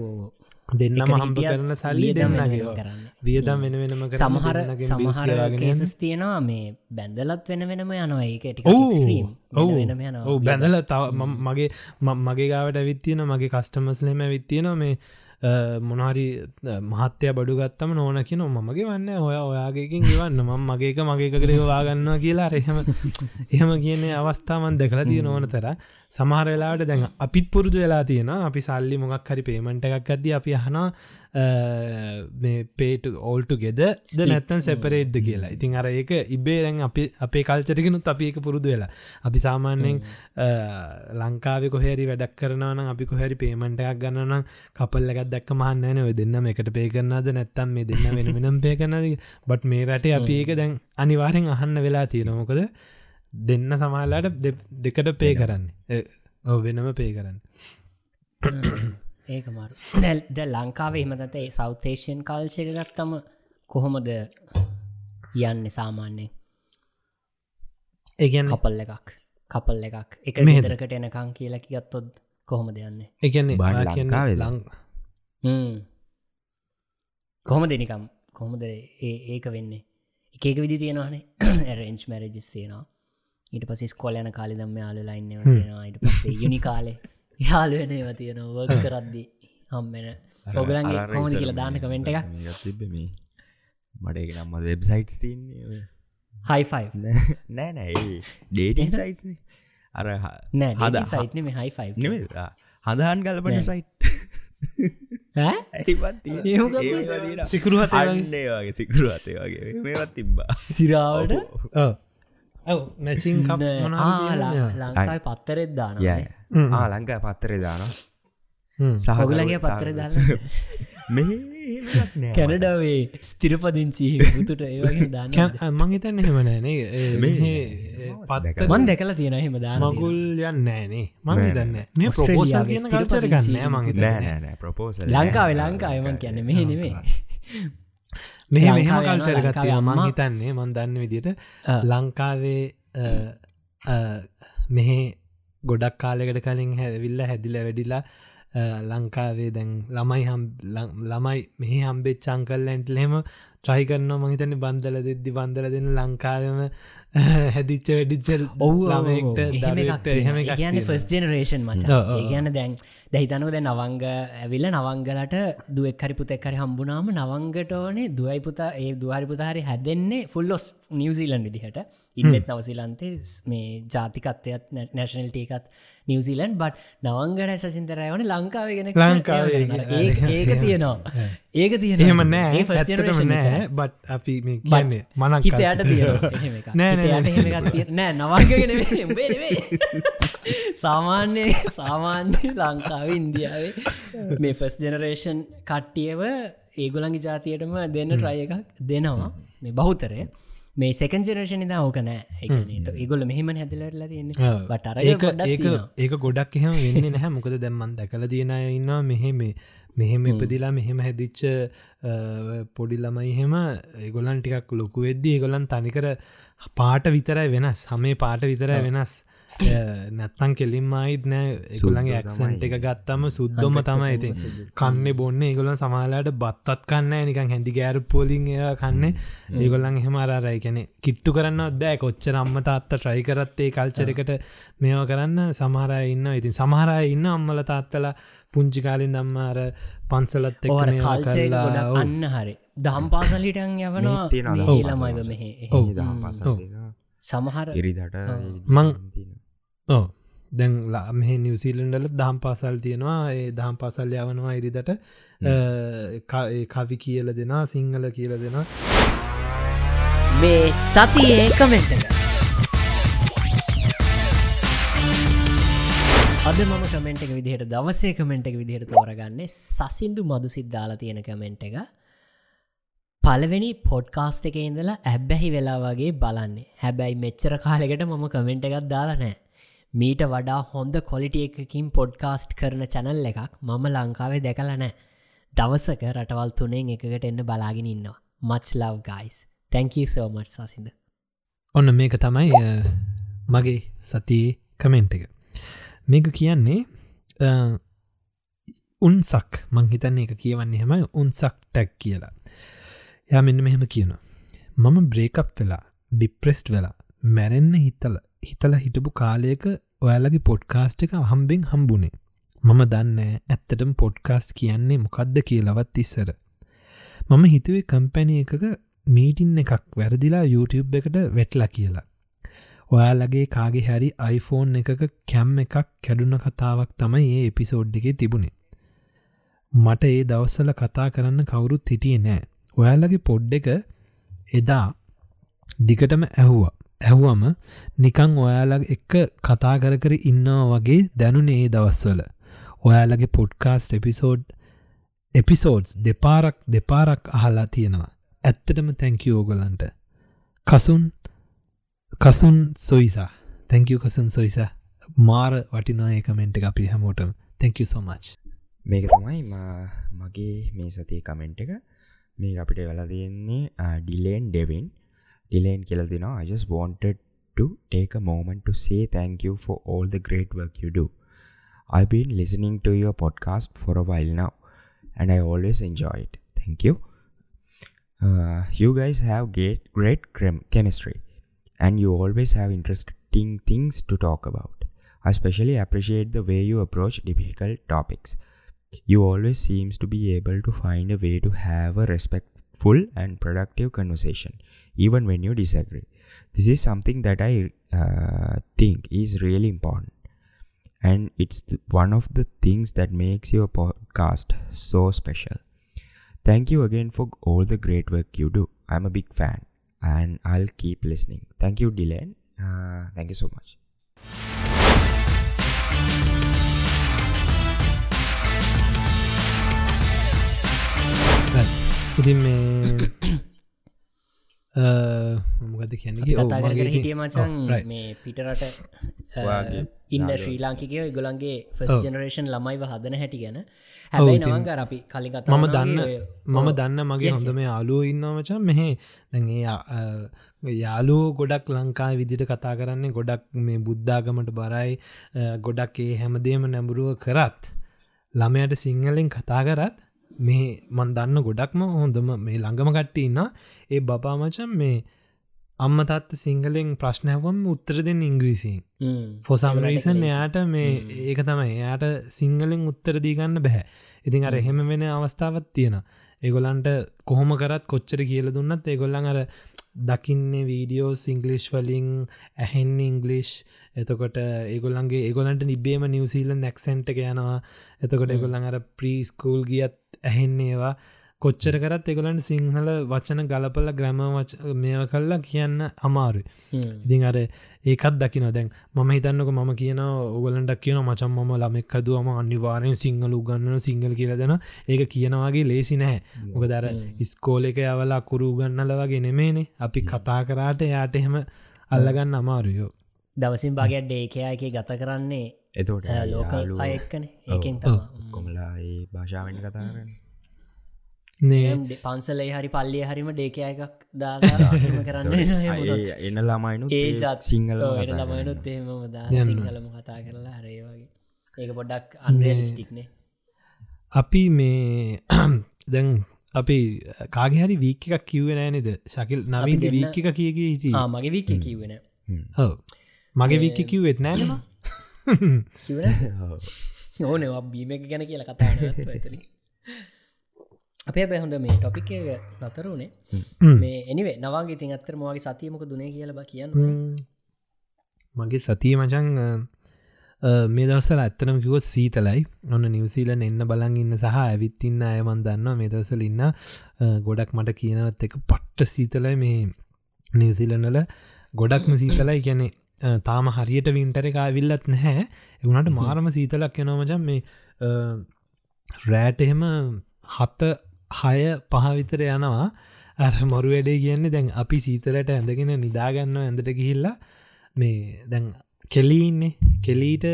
දෙන්නම හම්බ කරන සල්ලි දෙන්නගේ. කරන්න. වියදම් වෙන වෙනම සමහර සමහර කේසස්. තියෙනවා මේ බැන්දලත් වෙන වෙනම යනවා. ඒක ටික ඔව්. බැඳල තව මගේ මගේ ගාවට ඇවිත්තියන මගේ කස්ටමස්ලෙම ඇවිත්තියන මේ අ, මහත්‍යය බඩු ගත්තම නොන කියන මගේ වන්න. ඔය ඔයාගේකින් ගවන්න. මම මගේක මගේක කරවාගන්නවා කියලා රහෙම එහෙම කියන්නේ අවස්ථාවන් දැකලා තිය නොවන තර සමහරලාට දැන් අපිත් පුරුදු වෙලා තියෙන අපි සල්ලි මොක් හරි පේමට එකක් ගද අපි අහනා මේ පේට ඕල්ට ගෙද ද නැත්තන් සැපරේට්ද කියලා. ඉතින් අර ඒක ඉබේරැන් අපි අපේ කල්චරකනුත් අපි ඒක පුරුදු වෙලා. අපි සාමාන්‍යයෙන් ලංකාව කොහැරි වැඩක් කරනවන අපි කොහැරි පේමට එකක් ගන්නනම් කපල්ල එකත් දැක්ක මහන්න ඔය දෙන්නම එකට පේ කරන්නද නැත්තම් මේ දෙන්න වෙන වෙනම් පේ කරනද බට් මේ රටේ අපි ඒක දැන් අනිවාරෙන් අහන්න වෙලා තියෙනමොකද දෙන්න සමාලාට දෙකට පේ කරන්නේ. වෙනම පේ කරන්න ඒක මරු දැල් ද ලංකාවේ එමතත ඒ සෞතේෂන් කල්ශක ගත්තම කොහොමද යන්න සාමාන්‍යයෙන්? ඒගැන්න කපල් එකක්. කපල් එකක්. එක මෙහෙද? මෙදරකට එනකං කියලා කියත්තොත් කොහොම දෙයන්න එකන්නේ බාන්න ඔයා කියන්නේ ලංකාවේද? ලං- කොහොම දෙනිකම් කොහොමද ඒ ඒක වෙන්නේ? එකක විදි තියෙනවානේ. ඇරෙන්ච් මැරජස් තියෙනවා. ඊට පසිස් කොලයන කාලි දම්ම යාලලයින්නව තියෙනවා. ඊට පස්සේ යුනි කාලේ *laughs* යාලුවන ඒව තියෙනවා වර්ග කරද්දි හම්මෙන ඔගලන්ගේ කොමද කියලා දාන්න කමෙන්ට එකක්? තිබ මේ. මට එක නම්ම වෙබ්සයිට් තින්නේ හයිෆයි නෑ නෑ ඩේටින් සයිට් අර නෑ හද- සයිට්න මේ හයිෆයි නෙමෙයි, ආ, හදහන් කල්පන නෑ. සයිට් ඒ මොකක්ද? සිකුරු හතේ වගේ. අන්නේ වගේ සිකුරු අතේ වගේ. මේවත් තිබ්බා. සිරාවට ඔව් මැචින් ලංකායි පත්තරෙත් දාන හ්ම්. ආ ලංකා පත්තරේ දාන හ්ම්. ඔගුලගේ පත්තර දාන්න? මේ නෑ. කැනඩාවේ ස්තිරපදිංචි දාන්න කැ- මං හිතන්න එහෙම නෑනේ මේ- පත්ත මන් දැකලා තියෙන එහෙම දාන මගුල් යන්න නෑනේ මං නෑ. හිතන්න මේ ප්‍රපෝසල් කියන කල්චර ගන්න මං හිතන්නේ. නෑ. නෑ නෑ ප්‍රපෝසල් ලංකාවේ ලංකාවමන් කියන්න මෙහි නෙමේ *laughs* මෙහ මෙහම කල්චර ගත්තය මං හිතන්නේ මන් දන්න විදිට. ලංකාවේ මෙහෙ ගොඩක් කාලෙකට කලින් හැවිල්ල හැදිල වැඩිලා ලංකාවේ දැන් ළමයි ළමයි මෙහි හම්බෙත් චංකල්ලැන්ට ලෙම ට්‍රයි කරන්න මහිතන බන්දල දෙද්දි බන්දල දෙන්න ලංකාවම *laughs* හැදිච්ච වැඩිච්ච ඔව් ළමෙක්ට දරුවෙක්ට එහෙම එකක් කියන්න තියෙනවා. ෆස් ජනරේෂන් මච. ඒගන්න දැන් දැහිතනුව දැ නවංග ඇවිල්ල නවංගලට දුවක්හරි පුතෙක්කරි හම්බුනාම නවංගට ඕනේ දුවයි පුතා ඒ දුහරි පුතාහරි හැදෙන්නේ ෆුල්ලොස් නිවසිීලන් විදිහට. ඉන්නෙත් නවසිලන්තේ මේ ජාතිකත්වයත් නැශනල්ටේකත් නිවසිීලන් බට නවංගට සසින්තරයවන ලංකාවගෙන ලංකාවේ ඒක *laughs* තියෙනවා ඒක තියෙන එහෙම නෑ, ඇත්තටම නෑ. බට් අපි මේ කියන්නේ මනක් හිතයට තිය නෑ, නෑ, නවාගෙන *laughs* සාමාන්‍ය සාමාන්‍ය ලංකාව ඉන්දියාවේ මේ ෆස් ජනරේෂන් කට්ටියව ඒගොලන්ගේ ජාතියටම දෙන්න ට්‍රය එකක් දෙනවා. මේ බහුතරය. මේ සෙකන් ජනරේෂණ දා ඕක නෑ. ඒගොල මෙහෙම හැදලරලා තියන්න. බට අර ඒක ඒක ගොඩක් එහෙම වෙන්න නැහැ මොකද දැම්මන් දැකල තියෙන ඉන්නවා මෙහෙම මෙහෙම ඉපදිලා මෙහෙම හැදිච්ච පොඩි ළමයි හෙම ඒගොලන් ටිකක් ලොකු වෙද්දී ඒගොලන් තනිකර පාට විතරයි වෙනස්. සමේ පාට විතරයි වෙනස්. නැත්තන් කෙලින් අයිත් නෑ. එකගුලන්ගේ ඇක්සන්ට එක ගත්තම සුද්දොම තමයි ඉති කන්න බොන්න. ඒගොලන් සමාලාට බත්තත් කන්න නිකන් හැදි ගෑරු පොලින් ඒ කන්න. ඒගොල්ලන් එහෙම අරරයි කැනෙ කිට්ටු කරන්න දෑ කොච්ච රම්ම තාත්ත ට්‍රයි කරත්තේ කල්චරකට මේවා කරන්න සමහරය ඉන්න ඉතින් සමහරය ඉන්න අම්මල තාත්තලා පුංචි කාලින් දම්මාර පන්සලත් ඕර කල්චය ගොඩ අන්න හරි. දම් පාසලිටන් යවනවා. ළමයිව මෙහ දහම් සමහර ඉරිදට මං ඕ දැන් මෙහ නිවසිීලන්ඩල දහම් පාසල් තියෙනවා. ඒ දහම් පාසල් යවනවා ඉරිදට. කවි කියල දෙනා සිංහල කියල දෙනා මේ සතියේ කමෙන්ට අද මම කමෙන්ට් එක විදිහට දවසේ කමෙන්ට් එක විදිහට තෝරගන්නේ සසින්දු මදු සිද්ධාලා තියෙන කමෙන්ට් එක. පලවෙනි පොඩ්කාස්ට එක ඉඳලා ඇබ්බැහි වෙලා වගේ බලන්නේ. හැබැයි මෙච්චර කාලෙකට මම කමෙන්ට් එකත් දාලා නෑ මීට වඩා හොඳ කොලිටිය එකකින් පොඩ්කාස්ට් කරන චැනල් එකක් මම ලංකාවේ දැකල නෑ දවසක රටවල් තුනෙන් එකකට එන්න බලාගෙන ඉන්නවා. Much love guys thank you so much සසිද ඔන්න මේක තමයි අ, මගේ සතියේ කමෙන්ට් එක. මේක කියන්නේ අ, උන්සක්. මංහිතන්නේ එක කියවන්නේ හෙම උන්සක් ටැක් කියලා. යා මෙන්න මෙහෙම කියනවා. මම බ්‍රේකප් වෙලා ඩිප්‍රෙස්ට් වෙලා මැරෙන්න හිතල හිතල හිටපු කාලයක ඔයාලගේ පොඩ්කාස්ට් එක හම්බෙන් හම්බුණේ මම දන්න ඇත්තටම පොඩ්කාස්ට් කියන්නේ මොකක්ද කියලවත් ඉස්සර. මම හිතුවේ කම්පැනි එකක මීටින් එකක් වැරදිලා YouTube එකට වෙටලා කියලා. ඔයාලගේ කාගේ හැරි iPhone එකක කැම් එකක් කැඩුන කතාවක් තමයි ඒ එපිසෝඩ් එකේ තිබුණේ. මට ඒ දවස්සල කතා කරන්න කවුරුත් හිටියේ නෑ ඔයාලගේ පොඩ් එක එදා දිගටම ඇහුවා. ඇහුවම නිකං ඔයාලා එක්ක කතා කර කර ඉන්නවා වගේ දැනුනේ ඒ දවස්වල. ඔයාලගේ පොඩ්කාස්ට් එපිසෝඩ් එපිසෝඩ්ස් දෙපාරක් දෙපාරක් අහලා තියෙනවා. ඇත්තටම තැංකි ඕගොලන්ට. කසුන් කසුන් සොයිසා. තැංකව කසුන් සොයිසා. මාර වටිනා ඒකමෙන්ට් එක අපි හැමෝටම. තැංක සෝමච් මේක තමයි ම- මගේ මේ සතිය කමෙන්ට් එක. මේ අපිට වෙලා තියෙන්නේ ඩිලේන් ඩෙවින්. ඩිලේන් කියල දෙනවා I just wanted to take a moment to say thank you for all the great work you do. I've been listening to your podcast for a while now and I always enjoy it. Thank you. Uh, you guys have great, great chem- chemistry. And you always have interesting things to talk about. I especially appreciate the way you approach difficult topics. You always seems to be able to find a way to have a respectful and productive conversation even when you disagree. This is something that I uh, think is really important. And it's th- one of the things that makes your podcast so special. Thank you again for all the great work you do. I'm a big fan and I'll keep listening. Thank you, Dylan. Uh, thank you so much. ඉතින් මේ මොකද කර හිටිය මචන් මේ පිටරට ඔයාගේ ඉන්න ශ්‍රී ලාංකිකය ගොලන්ගේ ෆස් ජනරේෂන් ළමයිව හදන හැටි ගැන හැබයි නවංකර අපි කලින් කතා මම දන්න මම. දන්න මගේ හොඳ මේ යාලුව ඉන්නවමචන් මෙහෙ දැගේ යාලුව ගොඩක් ලංකා විදිට කතා කරන්නේ ගොඩක් මේ බුද්ධාගමට බරයි ගොඩක් ඒ හැමදේම නැඹුරුව කරත් ළමයට සිංහලෙන් කතා කරත් මේ මන් දන්න ගොඩක්ම හොඳම මේ ළඟම කට්ටි ඉන්න ඒ බපාමචන් මේ අම්ම තත්ත සිංහලෙන් ප්‍රශ්නයවම් උත්තර දෙන්න ඉංග්‍රීසින්. ෆොසම්රීසන් එයාට මේ ඒක තමයි. එයාට සිංහලෙන් උත්තර දීගන්න බැහැ. ඉතින් අර එහෙම වෙන අවස්ථාවත් තියෙන ඒගොලන්ට කොහොම කරත් කොච්චර කියල දුන්නත් ඒගොල්ලන් අර දකින්නේ වීඩියෝ සිංගලිෂ් වලින් ඇහෙන්නේ ඉංගලිෂ් එතකොට ඒගොල්ලන්ගේ ඒගොලන්ට නිබේම නිවසිීල නැක්සෙන්ට යනවා. එතකොට ඒගොල්ලන් අර ප්‍රීස්කූල් ගියත් ඇහෙන්නේ ඒවා කොච්චර කරත් එකොලන්ට සිංහල වචන ගලපල ග්‍රැම මෙය කල්ලා කියන්න අමාරු ඉතින් අර ඒකත් දකින දැන් මම හිතන්නක මම කියන ඔගලන්ට කියන මචන් මම ළමෙක් හදුවම අනිවාරයෙන් සිංහල උගන්නන සිංහල කියල දෙන ඒක කියනවාගේ ලේසි නෑ මොක දර ඉස්කෝල එක යවල අකුරු ගන්නල වගේ නෙමේනේ අපි කතා කරාට යාට එහෙම අල්ලගන්න අමාරුයෝ. දවසින් භාගයක් ඩේකයා එක ගත කරන්නේ එතෝට ලෝකල් අයක්කන ඒකෙන් කොමලා ඒ භාෂාවෙන් කතා කරන්න? නේ පන්සලේ හරි පල්ලිය හරිම ඩේකය එකක් දාගම *laughs* කරන්න එන්න ළමයිනු ඒ ජත් සිංහල ළමයිනුත් එහෙම දා සිංහලම කතා කරලා හරේ වගේ. ඒක පොඩ්ඩක් අන්රේස්ටික්නේ අපි මේ *clears throat* දැන් අපි කාගහරි වීක එකක් කිව්ව නෑනෙද ශකිල් නවීද දෙන්න- වීක එක කිය කිය මගේ වික කිව්වෙන ඔව. මගේ වික්ක කිව්වෙත් නෑනම කිවන ඕනවා බීම ගැන කියලා කතා ඇතන අපේ බැහොඳ මේ ටොපික් නතරුණේ මේ එනිවේ නවාගේ තින් අත්තර මගේ සතියමක දුනේ කියලබ කියන්න මගේ සතිය මචන් මේ දවසල ඇත්තනම කිව සීතලයි. ඔන්න නිවසීලන් එන්න බලන් ඉන්න සහ ඇවිත්තින්න අයමන් දන්න මේ දවසල ඉන්න. ගොඩක් මට කියනවත් එක පට්ට සීතලයි මේ නිවසිලන්නල ගොඩක්ම සීතලයි. ගැනෙ තාම හරියට වින්ටර එක විල්ලත් නැහැ. එවුණට මාරම සීතලක් යනෝමචන් මේ රෑට එහෙම හත හය පහවිතර යනවා. අර මොරු වැඩේ කියන්නේ දැන් අපි සීතලට ඇඳගෙන නිදාගන්න ඇඳට ගිහිල්ලා. මේ දැන් කෙලීන්නේ කෙලීට.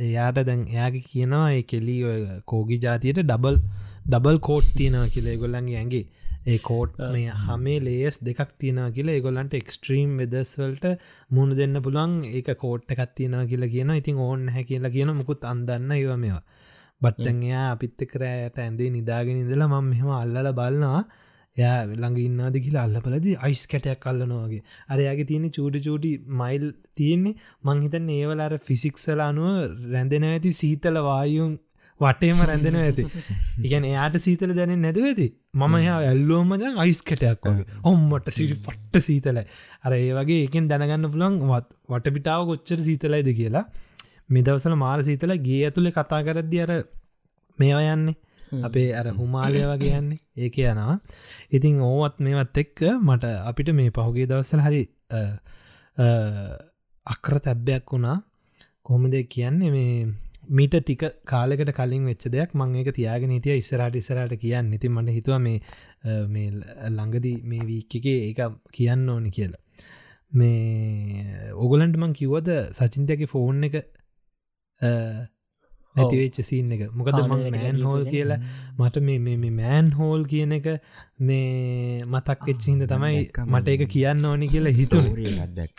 එයාට දැන් එයාගේ කියනවා ඒ කෙලී කෝගි ජාතියට ඩබල් ඩබල් කෝට් තියෙනවා කියල. ගොල්ලන්ගේ ඇගේ ඒ කෝට් මේ හමේ ලේස් දෙකක් තියෙනවා කියලා ඒගොල්ලන්ට එක්ස්ට්‍රීම් වෙදස්වල්ට මුණ දෙන්න පුළුවන්. ඒක කෝට් එකක් තියෙනවා කියලා කියන ඉතින් ඕන්න හැ කියලා කියන මුකුත් අන්දන්න ඒව මේවා බට්ටන් එයා අපිත්ත කරෑයට ඇඳේ නිදාගෙන ඉඳලා මම මෙහම අල්ලල බලනවා. යා ළඟ ඉන්නද කියලා අල්ලපලද අයිස් කැටයක් කල්ලනවාගේ අරයාගේ තියෙන චූඩි චූඩි මයිල් තියෙන්නේ. මංහිතන් ඒවල අර ෆිසික්සල අනුව රැඳෙන ඇති සීතල වායුන් වටේම රැඳෙන ඇති. ඉගැන එයාට සීතල දැන නැද ඇති. මම එයා ඇල්ලෝමජන් අයිස් කැටයක් වගේ. ඔම්මට සිරි පට්ට සීතලයි. අර ඒ වගේ එකෙන් දැනගන්න පුළන් වටපිටාව කොච්චර සීතලයිද කියලා මෙදවසල මාර සීතල ගේ ඇතුළේ කතා කරද්දි අර මේවා යන්නේ. අපේ අර හුමාලය වගේ යන්නේ. ඒක යනවා. ඉතින් ඕවත් මේවත් එක්ක මට අපිට මේ පහුගේ දවස්සල හරි අක්‍ර තැබ්බයක් වුණා. කොහොමද කියන්නේ මේ මීට ටික කාලෙකට කලින් වෙච්ච දෙයක් මං ඒක තියාගෙන හිටිය. ඉස්සරට ඉස්සරට කියන්න. ඉතින් මට හිතුව මේ ළඟදී මේ වීක් එකේ ඒක කියන්න ඕනි කියලා. මේ ඔගලන්ට මං කිව්වද සචින්තයගේ ෆෝන් එක නැතිවෙච්ච සීන් එක. මොකද මං මෑන් හෝල් කියලා මට මේ මෑන් හෝල් කියන එක මේ මතක් එච්චිහිද තමයි මට එක කියන්න ඕනි කියලා දැක්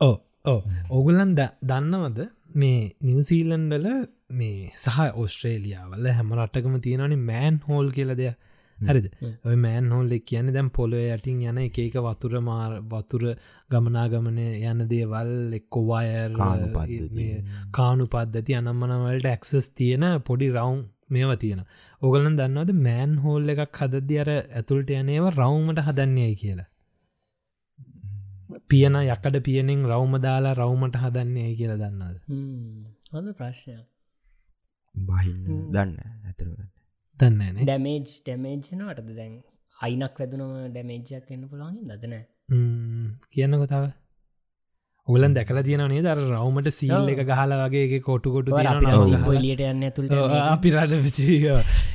ඕ ඕ ඔගුලන් දන්නවද මේ නිවසීලන්ඩල මේ සහ ඔස්ට්‍රේලියාවල හැම රටකම තියෙනවනි මෑන් හෝල් කියල දෙයක් හරිද? ඔය මෑන් හෝල් එක් කියන්න දැම් පොලො යටින් යන එක එක වතුර මාර වතුර ගමනාගමනය යන දේවල් එක්කොවායර්. කානු පද්ධති අනම්මනවලට ඇක්සස් තියෙන පොඩි රවුම් මේව තියෙන ඔගලන් දන්නවද මෑන් හෝල් එකක් හදදදි අර ඇතුළට යනේව රවුමට හදන්නේයි කියලා? පියන යකට පියනෙන් රවම දාලා රවමට හදන්නේ කියලා දන්නද හොඳ ප්‍රශ්නයක්. බහින්න දන්න ඇතරම දන්නන ඩැමේජ් ඩැමේජ්නටද දැන් අයිනක් වැදුනම ඩැමේජ්ජක් එන්න පුළන් දදන කියන්න කොතාව ඔගලන් දැකල තියනේ දර රවමට සීල් එක ගහල වගේ කොටු කොටු ලියට යන්න ඇතුළ අපි රට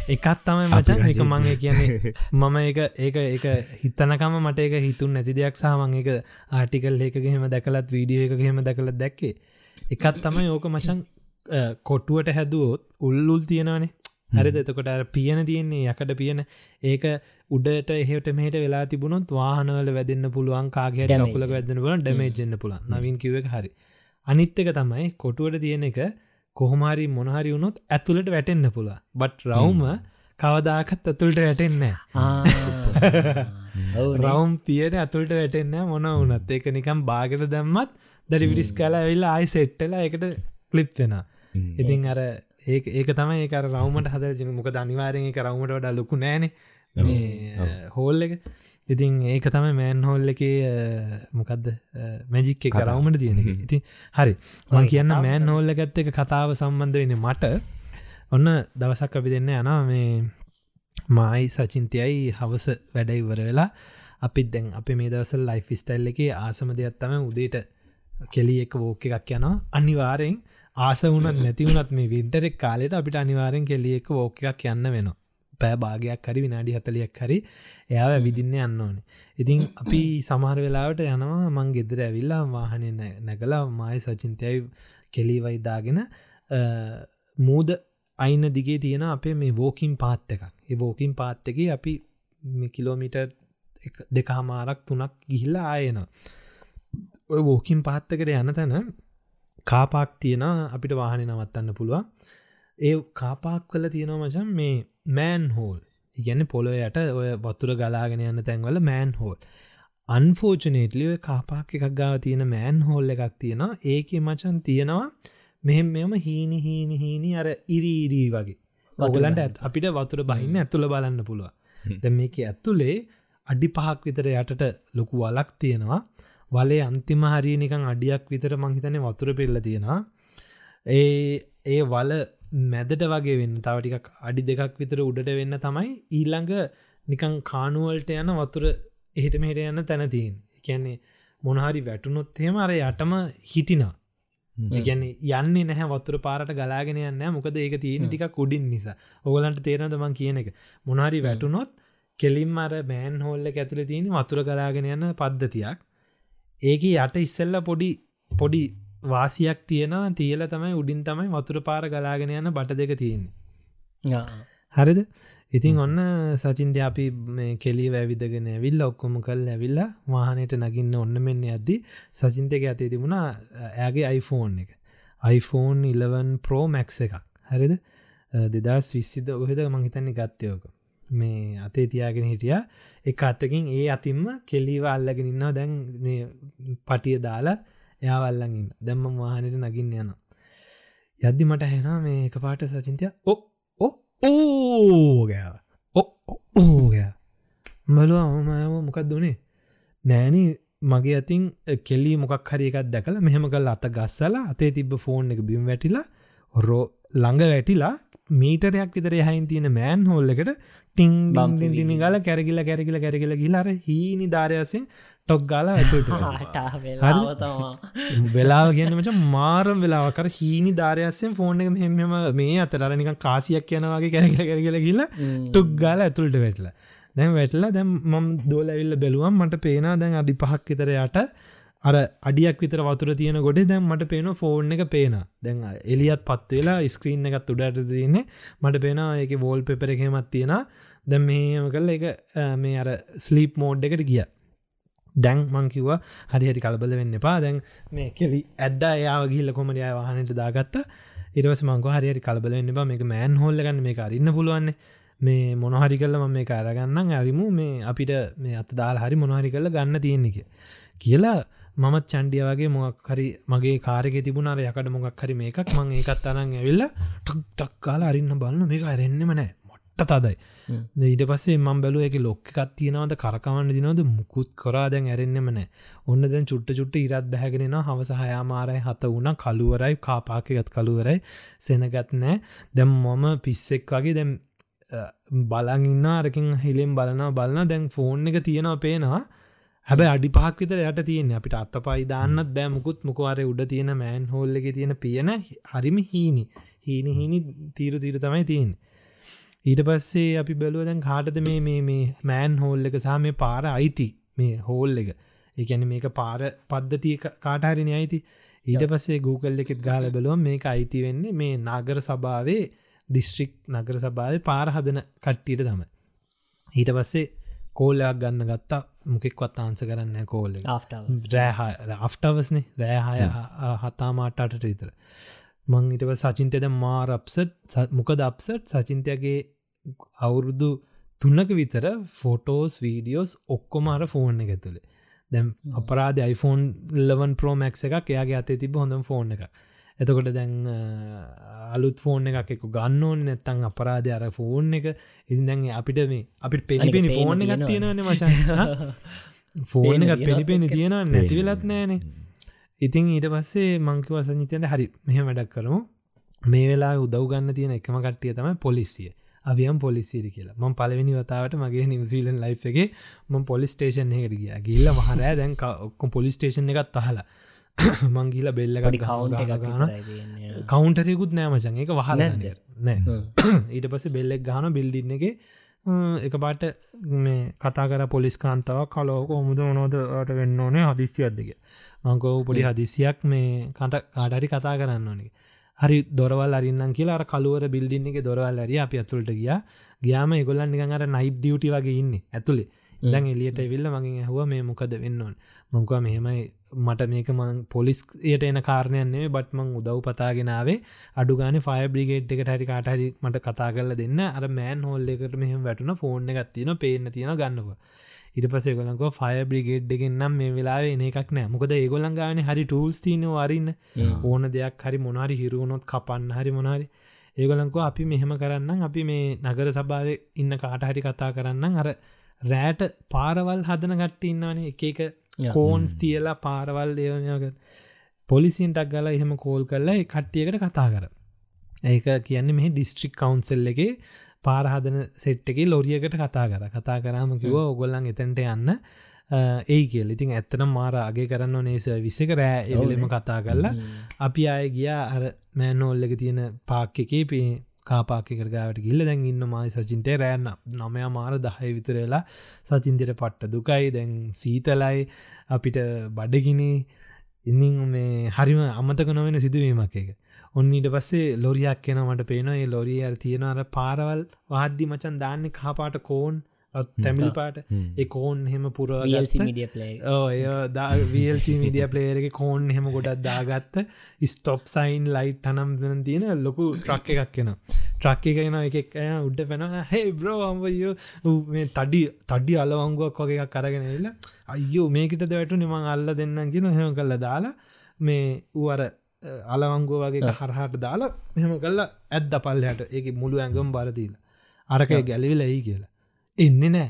එකත් තමයි මචන් එක මං කියන්නේ මම ඒක ඒක ඒක හිතනකම මට එක හිතුන් නැති දෙයක් සාමන් එක ආටිකල් ඒකහෙම දැකලත් වීඩිය එකහෙම දැකලත් දැක්කේ. එකත් තමයි ඕක මචන් කොටුවට හැදුවෝත් උල්ලුල් තියෙනවනේ හරිද? එතකොට පියන තියෙන්නේ යකට පියන. ඒක උඩට එහෙට මෙහට වෙලා තිබුණොත් වාහනවල වැදන්න පුළුවන් කාගේ Damage. කපුල වැදන්න පුලන් ඩමේජන්න පුලන් නවින් කිව එක හරි. අනිත් එක තමයි කොටුවට තියෙන එක කොහොමාරි මොනහරි වුණොත් ඇතුළට වැටෙන්න්න පුලා බට් රවුම කවදාකත් ඇතුළට වැටෙන්නේ *laughs* රවම් පියට ඇතුළට වැටෙන්න මොන වනත් ඒක නිකම් බාගට දැම්මත් දැරි විඩිස් කලා ඇවිල්ලා ආයි සෙට්ටලා එකට කලිප් වෙන ඉතින් අර ඒ ඒක තමයි ඒ රවමට හද මොක අනිවාරෙන් එක රවමට වඩා ලොකු නෑන. හෝල් එක. ඉතින් ඒක තම මෑන් හෝල් එක මොකක්ද මැජික් එක රවමට තියෙන එක. ඉතින් හරි. මං කියන්න මෑන් හෝල්ල ගත්ත එක කතාව සම්බන්ධ වෙන මට. ඔන්න දවසක් අපි දෙන්න යනා මේ මයි සචින්තයයි හවස වැඩයිවර වෙලා අපිත් දැන් අප මේ දවසල් ලයිෆ් ස්ටයිල් එක ආසම දෙයක් තම උදේට කෙලි එක වෝක එකක් යනවා. අනිවාරයෙන් ආස වුනත් නැතිවුණත් මේ වින්ටරෙක් කාලෙට අපිට අනිවාරෙන් කෙල්ලිය එක ෝක එකක් යන්න වෙනවා. පෑ භාගයක් හරි විනාඩි හතලියක් හරි එයාව විදින්න යන්න ඕනේ. ඉතින් අපි සමහර වෙලාවට යනවා මං ගෙදර ඇවිල්ලා වාහනය නැගලා මයි සචින්තයයි කෙලීවයිදාගෙන මූද අයින්න දිගේ තියෙන අපේ මේ වෝකින් පාත් එකක්. ඒ වෝකින් පාත් එක අපි කිලෝමිට දෙකහමාරක් තුනක් ගිහිල්ලා ආයන ඔය වෝකින් පාත්තකට යන තැන කාපාක් තියෙන අපිට වාහන නවත්තන්න පුළුවන්. ඒ කාපාක් කල තියෙනවා මචන් මේ මෑන් හෝල් ඉගැන්න පොළොයට ඔය වතුර ගලාගෙන යන්න තැන්වල මෑන් හෝල් අන්ෆෝචනේටලිය කාපාක් එකක් ගාව තියෙන මෑන් හෝල් එකක් තියෙන ඒක මචන් තියෙනවා මෙහෙම මෙම හීනි හීනි හීනි අර ඉරීරී වගේ. ඔගලන්ට ඇත් අපිට වතුර බහින්න ඇතුළ බලන්න පුළුව ද මේක ඇත්තුලේ අඩි පහක් විතර යටට ලොකු වලක් තියෙනවා වලේ අන්තිම හරි නිකං අඩියක් විතර මංහිතන වතුර පෙල්ල තියෙනවා. ඒ ඒ වල මැදට වගේ වෙන්න තවටිකක් අඩි දෙකක් විතර උඩට වෙන්න තමයි ඊල්ළඟ නිකං කානුවල්ට යන වතුර එහෙට මෙහට යන්න තැනතින් කියන්නේ මොනහරි වැටුනොත් හෙම අර යටම හිටිනා ගැන යන්නේ නැහැ වතුර පාරට ගලාගෙන යන්න මොකද ඒක තියෙන ටික කුඩින් නිසා. ඔගලන්ට තේරනද මං කියන එක? මොනාරි වැටුනොත් කෙලින් අර බෑන් හෝල්ල ඇතුළ තියෙන වතුර ගලාගෙන යන්න පද්ධතියක් ඒක යට ඉස්සෙල්ල පොඩි පොඩි වාසියක් තියෙනවා. තියල තමයි උඩින් තමයි වතුර පාර ගලාගෙන යන්න බට දෙක තියෙන්නේ. හරිද? ඉතින් ඔන්න සචින්ද අපි කෙලි වැවිදගෙන ඇවිල්ල ඔක්කොම කල් ඇවිල්ලා වාහනයට නගින්න ඔන්න මෙන්න ඇද්දි සචින්තක ඇතේ තිබුණා ඇගේ iPhoneෆෝන් එක. iPhone 11 Pro Max එකක්. හරිද? දෙදස් විස්සිද ඔහෙද මහිතන්නේ ගත්තයෝක මේ අතේ තියාගෙන හිටිය. එක අත්තකින් ඒ අතින්ම කෙලීව අල්ලගෙන ඉන්නවා. දැන් මේ පටිය දාලා එයාවල්ලඟින් දැම්ම වාහනයට නගින්න යන යද්දි මට හැනා මේ එක පාට සචින්තය ඔක් ඕගෑ ඕගෑ මලුව අවමයම මොකක් දුනේ නෑන මගේ අතින් කෙල්ලි මොකක් හරි එකක් දැකල මෙහෙම කල් අත ගස්සලා අතේ තිබ ෆෝන් එක බිම් වැටිලා හොරෝ ළඟ වැටිලා මීටරයක් විතර යහයින් තියෙන මෑන් හෝල්ල එකට ටිං බම් දිනි ගල කැරගිල කැරගිල කැරගිල ගිලාර හීනි ධාරයසෙන් ටොක් ගාලා *laughs* ඇතුට වෙලාව *laughs* කියන්නමට මාරම් වෙලාවකර හීනි ධාරයස්සෙන් ෆෝන් එක මෙහෙම මේ අතරනික කාසියක් යනවාගේ කැරගිල කැරගල කියලා ටොක් ගාල ඇතුළට වෙටලා. දැන් වැටලා දැම් මම් දෝල ඇවිල්ල බැලුවම් මට පේනා දැන් අඩි පහක් විතර යට අර අඩියක් විතර වතුර තියෙන ගොඩ දැම් මට පේන ෆෝර්න් එක පේන දැන් එලියත් පත් වෙලා ස්ක්‍රීන් එකත් උඩට තියන්නේ. මට පේන ඒක වෝල් පෙපර එකහෙමත් තියෙන දැම් මේම කල්ල එක මේ අර ස්ලීප් මෝඩ් එකට ගිය. දැන් මංකිව හරි හරි කලබල වෙන්න එපා. දැන් මේ කෙලි ඇද්ද යාව ගිල්ල කොමඩ වාහනට දාගත්ත? ඉරවස මංක හරි කලබල එන්න බා මේක මෑන් හොල්ල ගන්න මේ අරන්න පුළුවන්නේ මේ මොනහරි කල්ල ම මේ කාරගන්න ඇරිමු මේ අපිට මේ අත දාල් හරි මොනහරි කල්ල ගන්න තියෙනෙක කියලා මත් චන්ඩිය වගේ මොක් හරි මගේ කාරක තිබුණාර යකට මොක් හරි මේකක් මං ඒකත් අනන් ඇවිල්ල ටක් ටක් කාලා අරින්න බලන්න මේක අරෙන්න්නම නෑ. මොට්ට තදයි ඊට පස්සේ මම් බැලුව එක ලොක්කත් තියෙනවද කරකවන්න දිනවද? මුකුත් කරා දැන් ඇරෙන්නෙම නෑ. ඔන්න දැන් චුට්ට චුට්ට ඉරත් බැහැගෙන හවස හයාමාරයි හත වුණ. කළුවරයි කාපාකගත් කළුවරයි. සෙනගත් නෑ. දැම් මොම පිස්සෙක් වගේ දැම් බලන් ඉන්න අරකින් හිලෙන් බලනා බලන්න දැන් ෆෝන් එක තියෙනවා පේනවා හැබ අඩි පහක් විතර යට තියෙන අපිට අත්ත පයි දාන්නත් බෑ. මුකුත් මොකවාරය උඩ තියෙන මෑන් හෝල්ල එක තියෙන පියන හරිම හීනි. හීනි හීනි තීරු තීර තමයි තියෙන ඊට පස්සේ අපි බැලුව දැන් කාටද මේ මේ මේ මෑන් හෝල් එක සහ මේ පාර අයිති? මේ හෝල් එක. එකැන මේක පාර පද්ධතිය කාටහරිනි අයිති? ඊට පස්සේ Google එකෙත් ගාල බලුව මේක අයිති වෙන්නේ මේ නාගර සභාවේ දිස්ත්‍රික් නගර සභාව පාර හදන කට්ටියට තම ඊට පස්සේ කෝලයක් ගන්න ගත්තා. මොකෙක්වත් ආන්ස කරන්න කෝල්ල රෑ අෆ්ටවස්නේ රෑහය හතා මාට්ටට විතර. මං ඉටව සචින්තයද මාරප්සට් මොකද අප්සට් සචින්තයගේ අවුරුදු තුන්නක විතර ෆොටෝස් වීඩියෝස් ඔක්කොමාර ෆෝන් එක ඇතුළේ දැම් අපරාධ iPhone ලවන් ප්‍රෝමක් එකක් එයාගේ අතේ තිබ හොඳම් ෆෝන් එක එතකොට දැන් අලුත් ෆෝන් එකක් එක ගන්න ඕන නැත්තං අපරාධ අර ෆෝන් එක. ඉති දැන් අපිට මේ අපිට පෙලිපෙනි ෆෝන් එකක් තියෙනවන. මචන් ෆෝන් එකත් පෙලිපෙනි තියෙන නැති වෙලත් නෑනේ. ඉතින් ඊට පස්සේ මංකිවස නිතයට හරි මෙහ වැඩක් කරමු. මේ වෙලා උදව් ගන්න තියෙන එකම කට්ටිය තමයි පොලිසිය. අවියම් පොලිසිරි කියලා. ම පලවෙනි වතාවට මගේ නිවසිීලන් ලයි් එක ම පොලිස් ටේෂන් එකට ගිය. ගිල්ල මහරෑ දැන් ඔක්කො පොලිස් ටේෂන් එකත් අහලා මංගීල බෙල්ල කවුන්ටරයකුත් නෑමචන් එක වහල නෑ. *coughs* ඊට පස බෙල්ලෙක් ගාන බිල්දින්න එක එක පාට මේ කතා කර පොලිස් කාන්තාව කලෝක මුද මොනෝදට වෙන්න ඕනේ හදිස්සියත්දක මංකෝ පොඩි හදිසියක් මේ කට කාඩරි කතා කරන්න ඕනේ. හරි දොරවල් අරින්නම් කියලා අර කළුවර බිල්දින්න එක දොරවල් ඇරිය අපි ඇතුළට ගිය. ගයාම එගොල්ලන් නිකන් අර නයිට් ඩියුටි වගේ ඉන්න ඇතුළේ දැන් එලියට විල්ල මගින් ඇහුව මේ මොකද වෙන්න ඕන්? මොකවා මෙහෙමයි මට මේක මං පොලිස් යට එන කාරණයන්නේ බට් මං උදව් පතාගෙනාවේ අඩුගාන ෆය බ්‍රිගේට් එක හරි කාටහරි මට කතා කරල දෙන්න. අර මෑන් හෝල්ල එකට මෙහම වැටුන ෆෝර්න එකත්තින පේන තියෙන ගන්නවා ඉට පසේ ගොලක ෆය බ්‍රිගේඩ් එකෙන්නම් මේ වෙලා එන එකක් නෑ. මොකද ඒගොලන් ගාන හරි ටූල්ස් තින වරන්න. ඕන දෙයක් හරි මොනාරි හිරුවනොත් කපන්න හරි මොනාරි ඒගොලංකෝ අපි මෙහෙම කරන්න අපි මේ නගර සභාව ඉන්න කාට හරි කතා කරන්න අර රෑට පාරවල් හදන ගට්ට ඉන්නවනේ එක කෝන්ස් තියලා පාරවල් ඒවනක පොලිසින්ටක් ගලා එහෙම කෝල් කරලා කට්ටියකට කතා කර. ඒක කියන්නේ මෙහි ඩිස්ට්‍රික් කවන්සල් එක පාරහදන සෙට් එක ලොරියකට කතා කර. කතා කරාම කිව ඔගොල්ලන් එතැන්ට යන්න. ඒ කියල. ඉතින් ඇත්තන මාර අගේ කරන්න නේස විසක රෑ එවලෙම කතා කරලා අපි අය ගියා. අර මෑනෝල්ලක තියෙන පාක් එකේ. පේ කාපාකකරගාවට ගිල්ල දැන් ඉන්න මයි සචින්තය රෑන්න නමය මාර දහය විතරලා සචින්තයට පට්ට දුකයි. දැන් සීතලයි. අපිට බඩගිනි. ඉන්න මේ හරිම අමතක නොවෙන සිදුවීමක් එක ඔන්න ඊට පස්සේ ලොරියක් කෙන මට පේන ඒ ලොරිය අර තියෙනවර පාරවල් වාද්දි මචන් දාන්න කාපාට කෝන් තැමිලි පාට. ඒ කෝන් හෙම පුර වල්C මිඩිය පලේරක කෝන් හෙම ගොඩක් දාගත්ත. ස්ටොප් සයින් ලයිට් තනම් දන තියෙන ලොකු ට්‍රක් එකක් කෙන ට්‍රක් එකෙන එකක් අය උඩ පැන හෙ බ්‍රෝ අම්බයෝ මේ තඩි තඩි අලවංගුවක් වගේ එකක් කරගෙන එල්ල අයෝ මේකට දැවැටු නිමං අල්ල දෙන්න කියන හෙම කල්ල දාලා මේ වර අලවංගුව වගේ හරහට දාලා මෙහම කල්ලා ඇද්ද පල්ලයට ඒක මුළු ඇඟම් බරදීල අරක ගැලිවිල ඇයි කියලා එන්න නෑ.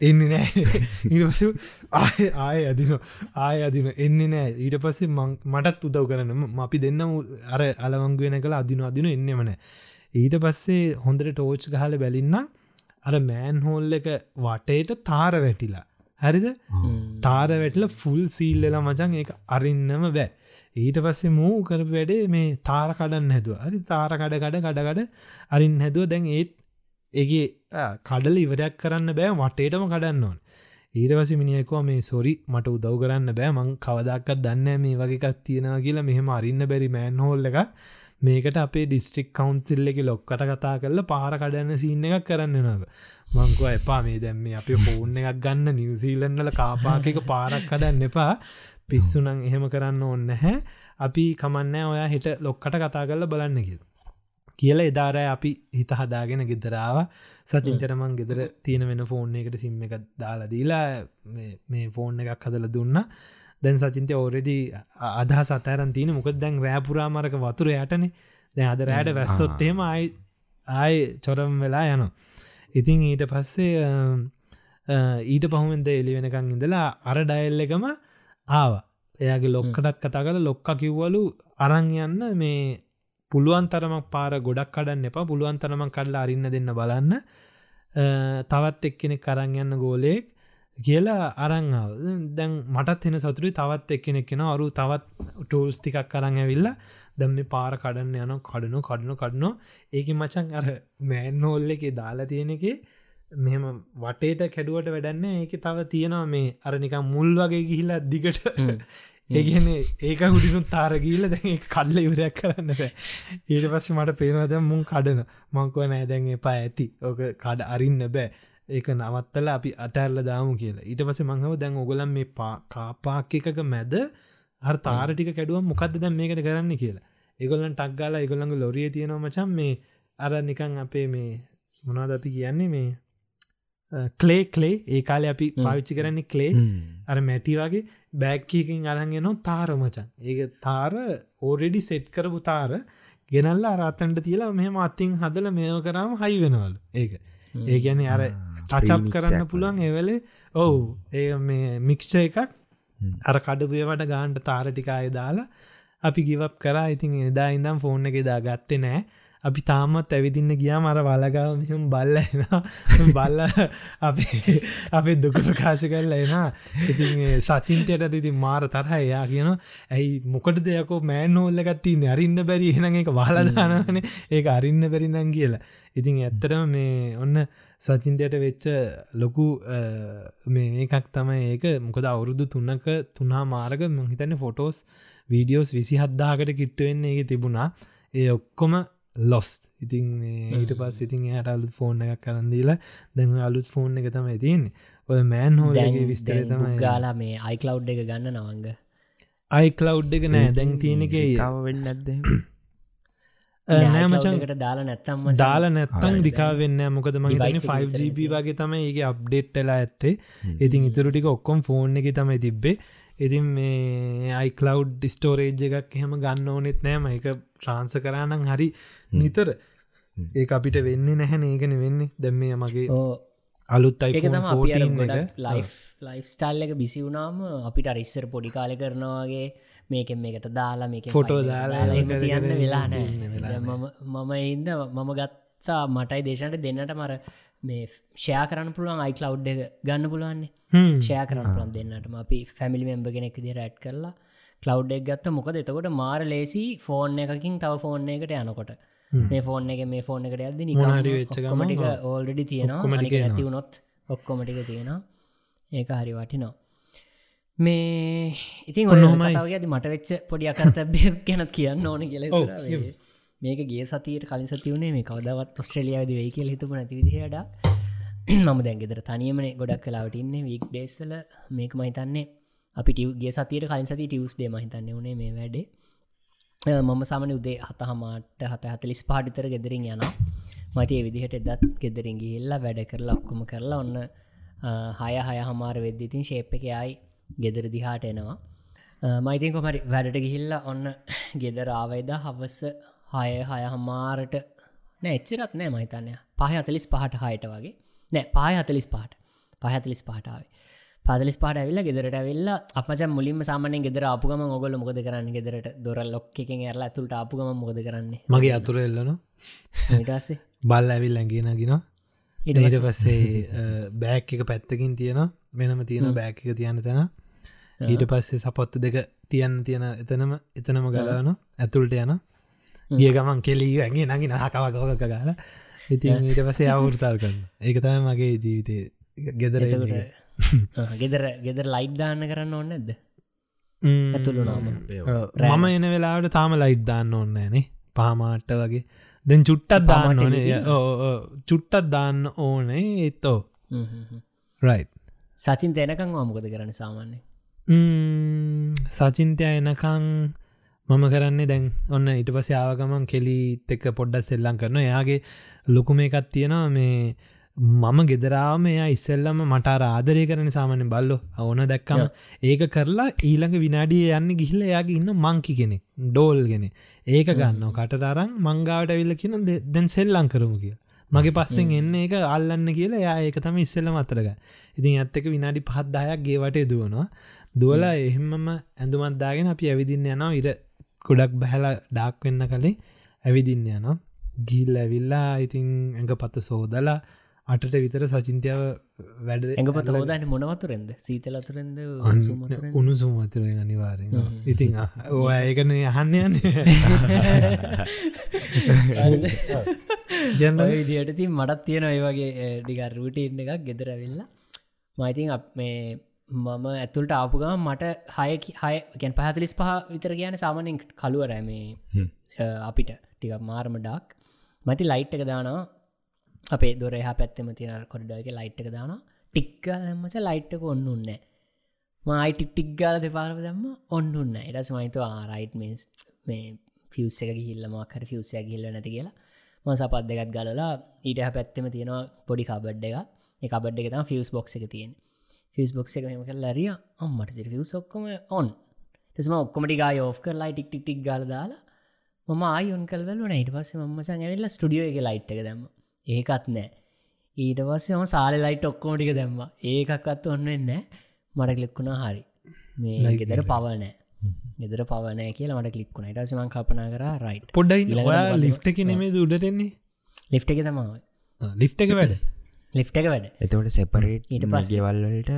එන්න නෑ. ඉටපසු ආය ආය අදින ආය අදින එන්න නෑ. ඊට පස්සේ මටත් උදව් කරන අපි දෙන්න අර අලවංගුවෙන කළ අදින අදින එන්නෙමන ඊට පස්සේ හොඳට ටෝච් ගහල බැලින්න අර මෑන් හෝල් එක වටේට තාර වැටිලා. හරිද? තාර වැටල ෆුල් සීල්ලලා මචන් ඒ අරින්නම බෑ. ඊට පස්සේ මූ කරපු වැඩේ මේ තාර කඩන්න හැදුව. හරි තාර කඩ කඩ කඩකඩ අරින් හැදුව. දැන් ඒත් ඒගේ කඩල ඉවරයක් කරන්න බෑ වටේටම කඩන්න ඕන්. ඊට පසි මිනිියකෝ මේ සොරි මට උදව් කරන්න බෑ. මං කවදක්කත් දන්න මේ වගේකක් තියෙනවා කියලා. මෙහෙම අරින්න බැරි මෑන් හෝල්ල එක මේකට අපේ ඩිස්ට්‍රික් කවන්සිල්ල එක ලොක්කට කතා කරල පාර කඩන්න සින්න එකක් කරන්න නව මංකව එපා මේ දැම්ම අපේ ෆෝර්න එකක් ගන්න නිවසීලන්නල කාපාකක පාරක් කඩන්න එපා. පිස්සුනං එහෙම කරන්න ඕන්න හැ අපි කමන්නෑ ඔයා හිට ලොක්කට කතා කරල බලන්න කිය කියල එදාරෑ අපි හිත හදාගෙන ගෙදරාව සචින්චරමන් ගෙදර තියෙන වෙන ෆෝන් එකට සිම්ම එක දාලා දීලා මේ ෆෝන් එකක් හදල දුන්න. දැන් සචින්තය ඕරෙඩි අදහ සතරන් තියන මොකද දැන් රෑපුරාමරක වතුර යටන. දැ අද රෑට වැස්සොත්තේම අයි ආය චොරම් වෙලා යන ඉතින් ඊට පස්සේ ඊට පහුවෙන්ද එලි වෙනකං ඉඳලා අර ඩයිල් එකම ආව. එයාගේ ලොක්කටත් කතා කල ලොක්ක කිව්වලු අරං යන්න මේ පුළුවන් තරමක් පාර ගොඩක් කඩන්න එපා. පුළුවන් තරමක් කඩලා අරින්න දෙන්න බලන්න. තවත් එක්කෙනෙ කරං යන්න ගෝලෙක් කියලා අරංාව දැන් මටත් එෙන සතුරි තවත් එක්කෙනෙක් කෙන අරු තවත් ටූල්ස් ටිකක් කරන්න ඇවිල්ල දැම් මේ පාර කඩන්න යන කඩනු කඩනු කඩනෝ ඒක මචන් අර මෑන්නෝල්ල එක දාලා තියෙන එක මෙම වටේට කැඩුවට වැඩන්න ඒක තව තියෙනවා මේ අරනික මුල් වගේ ගිහිලා දිගට ඒගන ඒක හුඩිනු තාරගීල දැ කල්ල ඉවරයක් කරන්න ඊට පස්ස මට පේනවද මුන් කඩන. මංකුව නෑ දැන් එපා ඇති. ඕක කඩ අරින්න බෑ. ඒක නවත්තල අපි අටැල්ල දාමු කියලා. ඊට පස මංහව දැන් ඔගලන් මේ පා කාපාක් එකක මැද හර තාරටික කැඩුව මොකක්ද දැන් මේකට කරන්න කියලා. ඒගොල්ලන් ටක්ගාලා ඒගොල්ළඟ ලොරිය තියෙනවා මචන් මේ අර නිකං අපේ මේ මොනාද අපි කියන්නේ මේ කලේ කලේ ඒ කාලෙ අපි පාවිච්චි කරන්නේ කලේ අර මැටි වගේ බැක්කකින් අරගෙන තාර මචන්. ඒ තාර ඕරෙඩි සෙට් කරපු තාර ගෙනල්ල අරත්තන්ට තියලා මෙහම අත්තිං හදල මේව කරම හයි වෙනවල්. ඒක. ඒ ගැන අර චචප් කරන්න පුළුවන් එවලේ ඔවු. ඒ මේ මික්ෂ එකක්. අර කඩපුයවට ගාන්ට තාර ටිකාය දාලා අපි ගිවක් කරා. ඉතින් එදා ඉදම් ෆෝන් එක දා ගත්තේ නෑ අපි තාමත් ඇවිදින්න ගියා මර වලගාව මෙහම බල්ල එන බල්ල අපේ අපේ දුක ප්‍රකාශ කරලා එන ඉති සචින්තයට දිති මාර තරහ එයා කියන ඇයි මොකට දෙයකෝ මෑන් හෝල්ලගත්තින්න අරින්න බැරි එන එක වාලදානන ඒක අරින්න බැරිනං කියලා. ඉතින් ඇත්තරම මේ ඔන්න සචින්තයට වෙච්ච ලොකු මේ එකක් තමයි ඒක. මොකද අවුරුදු තුන්නක තුනා මාර්ග මහිතන්න ෆොටෝස් වීඩියෝස් විසි හද්දාකට කිට්ටුවෙන්නේ ඒ තිබුණා. ඒ ඔක්කොම ලොස් ඉතින් ඊට පස් ඉතින් යට අලුත් ෆෝන් එකක් කරන්දීලා දැන් අලුත් ෆෝන් එක තමයි තියන්නේ. ඔය මෑන් හෝලගේ විස්තර තමයි. ගාලා මේ අයිකලව් එක ගන්න නවංග අයිකලව් එක නෑ. දැන් තියෙනක වෙන්න ඇද නෑ මචන් කට දාලා නැත්තම්ම දාලා නැත්තං රිකා වෙන්න මොකද මගේ 5GB වගේ තමයි ඒක අප්ඩේට්ටලා ඇත්තේ. ඉතින් ඉතුරු ටික ඔක්කොම් ෆෝන් එක තමයි තිබ්බේ. ඉතින් මේ අයිකලව් ඩිස්ටෝරේජ් එකක් එහෙම ගන්න ඕනෙත් නෑම එක ට්‍රාන්ස කරානං හරි නිතර. ඒ අපිට වෙන්න නැහැන ඒකන වෙන්නේ. දැම්මේ මගේ අලුත් අයි ලයි් ලයිෆ් ස්ටල් එක. බිසි වුනාම අපිට අරිස්සර පොඩි කාලෙ කරනවාගේ මේකෙන් මේකට දාලා මේක ෆොටෝ දාලා තියන්න වෙලා මම ඉද මම ගත්තා මටයි දේශනට දෙන්නට මර මේ ෂයා කරන්න පුළුවන් අයිකලව් එක ගන්න පුළුවන්නේ. ෂය කරන්න පුළන් දෙන්නටම. අපි ෆැමිලි මෙම්බ කෙනෙක් දිර ඇට් කරලා කලව් එක් ගත්ත මොකද එතකොට මාර ලේසි ෆෝන් එකකින් තව ෆෝන් එකට යනකොට. මේ ෆෝන් එක මේ ෆෝන් එකට ඇද නිකමටික ඕල්ඩඩි තියෙනවා. ඇතිවුණොත් ඔක්කොමටික තියෙනවා. ඒක හරි වටිනවා. මේ ඉතින් ඔන්නහමයි ඇති මට වෙච්ච පොඩි අකරතැබ්ය *laughs* ගැනත් කියන්න ඕන කියල මේක ගේ සතියට කලින් සතිවනේ මේ කවදවත් ඔස්ට්‍රලියාද වෙයි කියල හිතුප නැති විදිහට *clears throat* මම දැන්ගෙදර තනියමන ගොඩක් කලාවට ඉන්න. වීක් ඩේස්වල මේක මහිතන්නේ අපි ටියගේ සතියට කලින් සති ටියස් ඩේ මහිතන්න වනේ මේ වැඩේ. මම සාමන උදේ හත හමාට හත හතලිස් පාටිතර ගෙදරින් යන මතිය විදිහට එදත් ගෙදරින් ගිල්ලා වැඩ කරලා ඔක්කොම කරලා ඔන්න හය හය හමාර වෙද්දිතින් ශේප් එක යයි ගෙදර දිහාට එනවා. මයිතින් කොමරි වැඩට ගිහිල්ල ඔන්න ගෙදරාවයිද හවස හය හය හමාරට නෑ එච්චරත් නෑ මහිතන්නය පහ අතලිස් පහට හයට වගේ. නෑ පාය අතලිස් පාට පහතලිස් පාටාවේ පදලිස් පාට ඇවිල්ල ගෙදරට ඇවිල්ල අපච මුලින්ම සාමන ගෙදර අපපුගම ගොල මොද කරන්න ගෙදරට? දොර ලොක්කෙන් ඇරලා ඇතුළට අපපුගම මොද කරන්නේ? මගේ අතුර එල්ලන ඉටස්සේ බල්ල ඇවිල් ඇගෙනගෙන ඉට පස්සේ? බෑක් එක පැත්තකින් තියෙන වෙනම තියෙන බෑක් එක තියන්න තැන. ඊට පස්සේ සපොත්ත දෙක තියන්න තියෙන එතනම එතනම ගලවන ඇතුළට යන ගිය ගමන් කෙලී ඇගේ නගි නහකවගෝක ගාල ඉතින් ඊට පසේ අවුෘතාල් කරන්න ඒක තම මගේ ජීවිතය ගෙදර *laughs* ගෙදර ගෙදර ලයිට් දාන්න කරන්න ඕන්න ඇද ඇතුළු නාම මම. එන වෙලාට තාම ලයිට් දාන්න ඕන්න නේ. පාමාට්ට වගේ. දැන් චුට්ටත් දාන්න ඕනේ. චුට්ටත් දාන්න ඕනේ එත්තෝ රයි් සචින් තැනකං වාමකොද කරන්න සාමාන්‍ය සචින්තය එනකං මම කරන්නේ දැන් ඔන්න ඉට පස ආවගමන් කෙලිත් එක පොඩ්ඩ සෙල්ලං කරන එයාගේ ලොකුම එකත් තියෙනවා මේ මම ගෙදරාම එයා ඉස්සෙල්ලම මට ආදරය කරන සාමන බල්ලො ඕන දැක්කම ඒක කරලා ඊළඟ විනාඩිය යන්න ගිහිල්ල යාගේ ඉන්න මංකි කෙනෙ ඩෝල්ගෙන ඒක ගන්න කටතරම් මංගාවට ඇවිල්ල කියන දැන් සෙල්ලං කරමු කිය මගේ පස්සෙන් එන්න එක අල්ලන්න කියලා යා ඒක තම ඉස්සෙල්ල මතරග ඉතින් ඇත්තක විනාඩි පහත්දායක් ගේවට දුවනවා දුවලා එහෙමම ඇඳුමත්දාගෙන අපි ඇවිදින්න යනවා. ඉර ගොඩක් බැහලා ඩාක් වෙන්න කලින් ඇවිදින්න යනවා. ගිල් ඇවිල්ලා ඉතින් ඇඟ පත්ත සෝදලා අටට විතර සචින්තියාව වැඩ ඇඟපත හෝදන්න මොනවතුරෙන්ද සීතල අතුරෙන්ද උණුසුම් අතුරෙන් අනිවාරෙන් ඉතින් *laughs* ඒකන අහන්න යන්න. ජන විදියට ති මටත් තියෙන ඒ වගේ ඩිකර් රූට ඉන්න එකක් ගෙදර වෙල්ලා මයිතින් අප මේ මම ඇතුළට ආපුගම මට හය හය ගැන් පහතලිස් පහ විතර කියන සාමනෙන් කළුවර මේ අපිට. ටික මාර්ම ඩක්. මති ලයිට් එක දානවා අපේ දොර එහ පැත්තම තියෙන කොඩ්ඩක ලයිට් එක දාන ටික්ගල් මච ලයිට් එක ඔන්න උන්න මයි ටික්ටික් ගාල දෙපාරම දම්ම ඔන්න උන්න එටස් මයිතු ආරයිට් මේස් මේ ෆියස් එක ගිල්ලම කර ෆියස්ය ගිල්ල නැති කියලා. ම සපත් දෙකත් ගලලා ඊට පැත්තම තියෙනවා පොඩි කබඩ් එක එකබඩ් එක තම ෆියස් බොක්ස එක තියෙන ෆිස් බොක්ස එක මෙම කල් ලරිය අම්මට ෆියස් ඔක්කොම ඔන් තෙසම ඔක්කොමටි ගා යෝ් කර ලයි ටික් ටික් ගල දාලා මම ආයොන් කල්වල නයිට පස්සේ මචන් ඇවෙල්ල ස්ටඩියෝ එක ලයිට් එක දැම්ම. ඒකත් නෑ. ඊට පස්සෙම සාල ලයිට් ඔක්කෝටික දැම්ම. ඒකක්ත් ඔන්න එන්න මට කලෙක්කුණා හරි. මේ ගෙදර පවනෑ ගෙදර පවනෑ කියලා මට කලික්ුණ ඉටසමන් කපනා කර රයිට් පොඩ්ඩයි? ලිෆ්ට එක නෙමේ උඩටෙන්නේ ලිෆ් එක තමාව ලිෆ්ට එක වැඩ? ලිෆ් එක වැඩ. එතවට සෙපරේට් ඊට පස්සේ- ගෙවල්වලට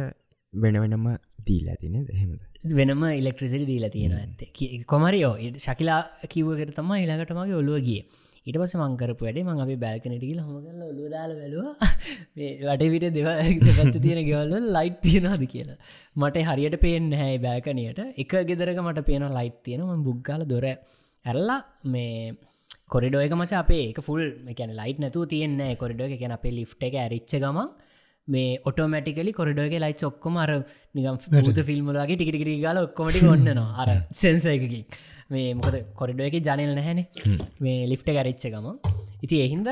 වෙන වෙනම දීල ඇතින එහෙමද? වෙනම ඉලෙක්ට්‍රසිරි දීලා තියෙන ඇත්තේ. කොමරියෝ ශකිලා කිව්වකට තම ඉළඟටමගේ ඔලුව ඊට පස මංකරපු වැඩේ මං අපි බැල්කනටිල හොමගල ඔලුදාල වැලවා වටවිට දෙව පැත්ත තියෙන ගෙවල්ල ලයිට් තියෙනද කියලා. මට හරියට පේෙන් හැයි බෑකනයට එක ගෙදරක මට පේන ලයිට් තියෙනම බුග්ගල දොර ඇරල්ලා මේ කොරිඩෝ එක මච අපේ එක ෆුල් එකන ලයිට් නැතු තියන්නේ කොරිඩෝ එක ගැන අපේ ලිෆ් එක ඇරිච්ච ගම මේ ඔටෝමටිකලි කොරිඩෝගේ ලයි චොක්කොම අර නිගම් ත ෆිල්ම්ලගේ ටිකිටි ගල ඔක්කොමටි ඔන්නනවා. අර *laughs* සෙන්ස එකකින් මේ මොකද කොරිඩෝ එක ජනල් නැහැන. මේ ලිෆ්ට ගැරිච්ච ගම ඉති එහින්ද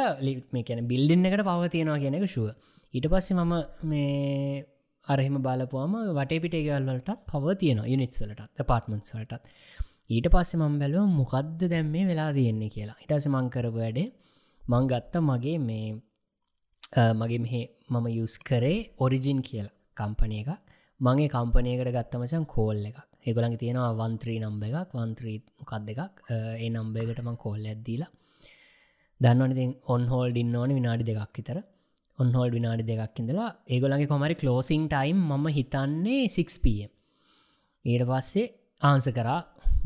මේ කැන බිල්ඩින්න එකට පව තියෙනවා කියනක ශුව ඊට පස්සේ මම මේ අරහෙම බලපුවාම වටේ පිටේ ගල්වලටත් පව තියෙන යුනිත්සලටත් පාර්ටමන්ස් වලටත්. ඊට පස්සේ මං බැලුව මොකක්ද දැම් මේ වෙලා තියෙන්නේ කියලා. ඉටස මංකරපු වැඩේ මං ගත්ත මගේ මේ මගේ මෙහෙ මම යුස් කරේ ඔරිජින් කියලා කම්පනය එකක්. මගේ කම්පනයකට ගත්තමචන් කෝල් එකක් ඒගොලඟ තියෙනවා වන්ත්‍රී නම්බ එකක් වන්ත්‍රී මොකක් දෙකක් අ, ඒ නම්බයකටම කෝල් ඇද්දීලා දන්නවනති ඔන් හෝල් ඉන්න ඕන විනාඩි දෙකක් විතර. ඔන්හෝල් විනාඩි දෙකක් ඉඳලා ඒගොලගේ කොමරි කලෝසිං ටයිම් මම හිතන්නේ 6පම් ඊට පස්සේ ආන්ස කරා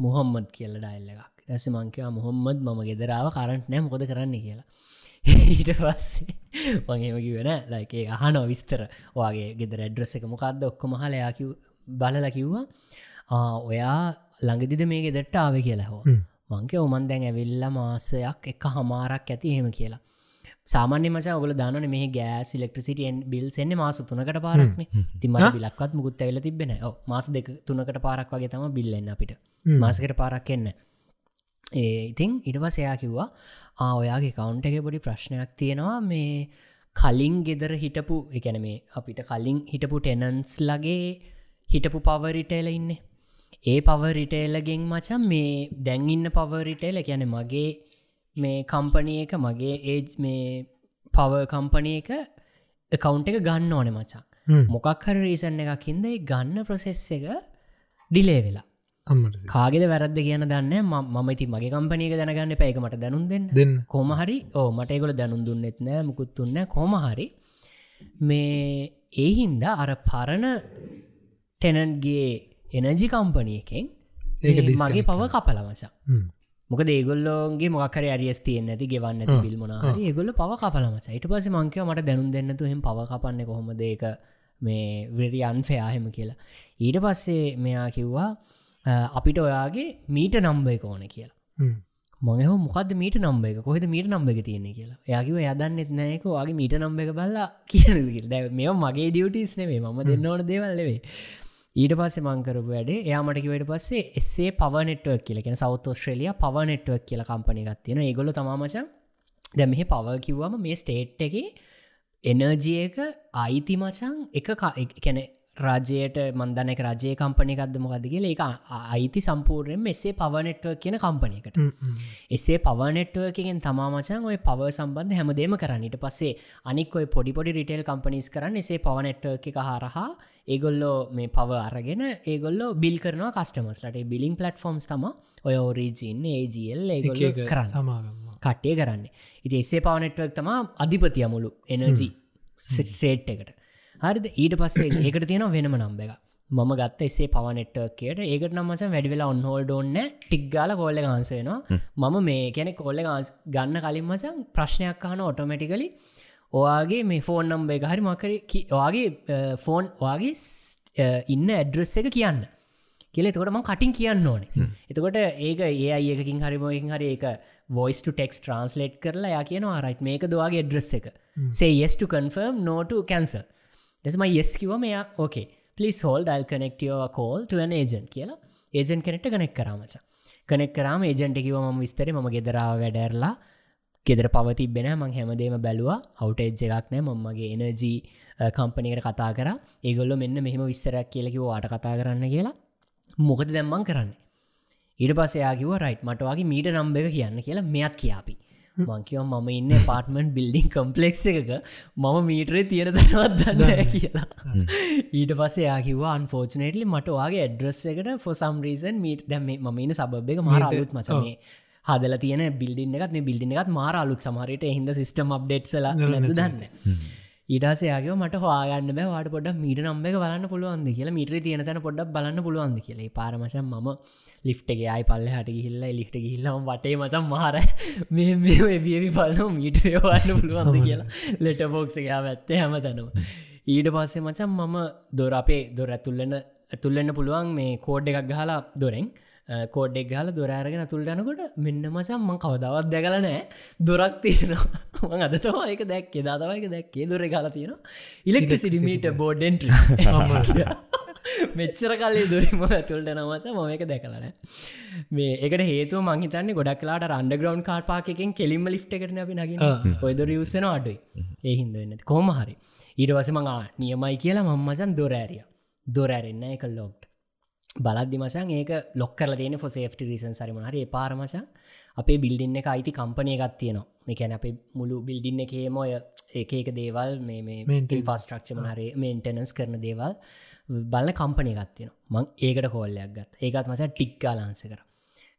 මුහොම්මද කියල ඩයිල්ල එකක්. ඇස මංකවා මුහොම්මද මම ගෙදරාව කරන්ට නෑ මොකොද කරන්න? කියලා. ඊට පස්සේ මගේමකි වෙන ලයිඒ අහනෝ විස්තර. ඔයාගේ ගෙදර ඇඩ්‍රෙස් එක මොකක්ද? ඔක්කොම හලයාකිව බලල කිව්වා. "ආ, ඔයා ළඟදිද මේ ගෙදට ආව කියලා හෝ හ්ම්. මංක ඔමන් දැන් ඇවිල්ල මාසයක් එක හමාරක් ඇති හෙම කියලා. සාමාන්‍ය මච ඔගල දානන මේ ගෑස් ඉලෙක්ට්‍රසිටන් බිල් එන්න මාස තුනකට පාරක්න තිමට බිලක්වත් මුකුත් ඇවෙල තිබෙන මාස දෙක තුනකට පාරක් වගේ තම බිල්ලන්න අපිට. මාසකට පාරක් එන්න ඒ ඉතින් ඉටවසයා කිව්වා ආ ඔයාගේ කවුන්ට එක පොඩි ප්‍රශ්නයක් තියෙනවා. මේ කලින් ගෙදර හිටපු එකැන මේ අපිට කලින් හිටපු ටෙනන්ස් ලගේ හිටපු පවරිටේල ඉන්න ඒ පවරිටේලගෙන් මචන් මේ දැන්ඉන්න පවරිටේල ගැන මගේ මේ කම්පනය එක මගේ ඒජ් මේ පව කම්පනය එක කවුන්ට එක ගන්න ඕන මචා. හ්ම්. මොකක් හර රීසන්න එකක් හින්ද ඒ ගන්න ප්‍රසෙස් එක ඩිලේ වෙලා. කාගෙද වැරද්ද කියන දන්න මම ඉති මගේ කම්පනයක දැනගන්න පැයක මට දැනුන්. දෙන්න. කොමහරි ඕ මටකොල දැනුන් දුන්නෙත් නෑ මුකුත්තුන්න කොමහරි මේ ඒ හින්දා අර පරණ ටෙනන්ගේ එනජි කම්පනියකෙන් මගේ පව කපලමචා හ්ම්. මොක දේගොල්ලෝගේ මොකර අරියස් තියෙන් ඇති ගෙවන්න ඇති බිල් මොනාහරි ඒගොල්ල පව කපලමච ඊට පස මංකව මට දැනුම් දෙන්නතු හෙම පව කපන්න කොහොම දේක මේ වෙරි අන්ෆයාහෙම කියලා. ඊට පස්සේ මෙයා කිව්වා "අ, අපිට ඔයාගේ මීට නම්බ එක ඕන කියලා. මොහ මොකද මීට නම්බ එක? කොහෙද මීට නම්බ එක තියන්නේ කියලා? යාකිව යදන්න එත්නෑක වගේ මීට නම්බ එක බල්ලා කියන දැ මෙ මගේ ඩියටස් නෙවේ ම දෙන්න ඕන දේවල්ලවේ ඊට පස්සේ මංකරපු වැඩේ එයාමටකිවට පස්සේ එස්සේ පවනෙට්ුවක් කියලෙන සෞත් ස්ට්‍රලිය පවනෙට්ුවක් කියල කම්පනි ගත්තියෙන ඒගොල තමාමචන් දැ මෙහ පව කිව්වම මේ ස්ටේට් එක එනර්ජියක අයිති මචන් එක කැන රජයට මන්දනක රජය කම්පනයකක්ද මොකද කියල එක අයිති සම්පූර්යෙන් මෙසේ පවනෙට්ුව කියන කම්පනයකට. එසේ පවනෙට්ුවකින් තමාමචන් ඔය පව සම්බන්ධ හැමදේම කරන්නට පස්සේ අනික් ඔය පොඩි පොඩි රිටේල් කම්පනිස් කරන්න එසේ පවනෙට්ුව එක හරහා ඒගොල්ලෝ මේ පව අරගෙන ඒගොල්ලෝ බිල් කරනවා කස්ටමස්ලට බිලින් පලටෆෝම්ස් තම ඔය ඕරීජින් ඒජල් ඒගොල්ල කරන්න. සමාගම කට්ටය කරන්න. ඉති එසේ පවනෙට්වක් තම අධිපතිය මුළු එනජී සේට් එකට හරිද? ඊට පස්සේ ඒකට තියෙන වෙනම නම්බ එක මම ගත්ත එසේ පවනෙට්ටකයට ඒකට නම්මස වැඩිවෙලා ඔන්හෝල්ඩ ඔන්න ටික්ගාල කෝල්ල ගන්සයනවා මම මේ කෙනෙ කොල්ල ගන්න කලින් මසන් ප්‍රශ්නයක් කහන ඔටෝමටිකලි ඔයාගේ මේ ෆෝන් නම්බ එක හරි මකර ඔයාගේ ෆෝන් වගේ ඉන්න ඇඩ්‍රස් එක කියන්න. කියල එතකොට ම කටින් කියන්න ඕනේ. එතකොට ඒක ඒ අයකින් හරිමෝකින් හරි ඒක වොයිස් ටෙක්ස් ට්‍රන්ස්ලේට් කරලා යා කියන ආරයිට් මේක දවාගේ ඩ්‍රස් එක. සේ yes to confirm no to cancel එසම yes කිව මෙයා ඕකේ පලිස් හෝල් ඩල් කනෙක්ටියෝ කෝල් තුවන ඒජන් කියලා ඒජන් කෙනෙක්ට කනෙක් කරාමච කනෙක් කරම ඒජන්ට කිව ම විස්තර ම ගෙදරාව වැඩැරලා ගෙදර පවතිබෙන මං හැමදේම බැලවා අවටේජ් එකක් නෑ මම්මගේ එනජී කම්පනිකට කතා කර. ඒගොල්ල මෙන්න මෙහම විස්තරයක් කියලකිව වාට කතා කරන්න කියලා. මොකද දැම්මං කරන්න? ඊට පසයාකිව රයිට් මටවාගේ මීට නම්බ එක කියන්න කියලා මෙත් කියාපි. මංකිව මම ඉන්න පාර්ටමෙන්ට් බිල්ඩිං කම්පලෙක්් එකක. මම මීටරේ තියෙන තැනවත් දන්න කියලා. ඊට පස්සේ යාකිවා අන්ෆෝර්චනටලි මට වගේ ඇඩ්‍රස් එකට ෆොසම් රීසන් මීට දැම ම ඉන්න සබබ් එක මාර අලුත් මචනේ හදල තියන බිල්ඩින්න එකත් මේ බිල්ඩින එකත් මාර අලුත්. සමහරයට හිද සිස්ටම් අප්ඩේට්සල දන්න ඊටසයාගේ මට හවාගන්න බෑ වාට පොඩ මීට නම්බ එක බලන්න පුළුවන්ද කියලා. මීට්‍ර තියෙන තැන පොඩක් බලන්න පුළුවන්ද කියලා. පාරමචන් ම ලිෆ්ටගේ අයි පල්ල හට හිල්ල ලිට් හිල්ලම වටේ මචන් මහර මේ මේ බියවි පල්ල මීට්‍රය වන්න පුළුවන්ද කියලා. *laughs* ලෙට බෝක්සයා ඇත්තේ හැම තැනවා ඊට පස්සේ මචන් මම දොර අපේ දොර ඇතුල්ලන්න ඇතුල්ලන්න පුළුවන් මේ කෝඩ් එකක් ගහලා දොරෙන් කෝඩ්ඩෙක් ගල දොරාරගෙන තුල් යනකොට මෙන්න මසම් මං කවදවත් දැකල නෑ දොරක් තියෙනවා. *laughs* අදතවා එක දැක්කේ. දාතවයික දැක්කේ. දොර ගල තියෙන ඉලෙක්ට්‍රසිඩිමීට බෝඩ්ඩෙන්ට මෙච්චර කල්ලේ දුරම ඇතුල්ට නවස මම එක දැකලන මේ එකට හේතු මහිතන්න ගොඩක් කලාට රන්ඩ ග්‍රවන්් කාර්පාකෙන් කෙලින්ම ලිට් එකට අපි නගින් ඔයද රියසන අඩුයි. ඒහින්ද වෙන්න. කොම හරි. ඊට වස මඟා නියමයි කියලා මම්මසන් දොරෑරිය දොරෑරෙන්න්න එක ලෝක්ට බලද්දි මචන් ඒක ලොක් කරල තියෙන ෆොසේෆ්ට රීසන් සරිම හරි පාරමචන් අපේ බිල්ඩින්න එක අයිති කම්පනය එකත් තියෙනවා. මේකැන අපේ මුළු බිල්ඩින්න එකේම ඔය ඒක ඒක දේවල් මේ ෆස්ට්‍රක්ෂම හරි මේන්ටනස් කරන දේවල් බලන කම්පනය ගත්තියෙන මං ඒකට කෝල්ලයක් ගත් ඒකත් මස ටික්කා ලාන්ස කර.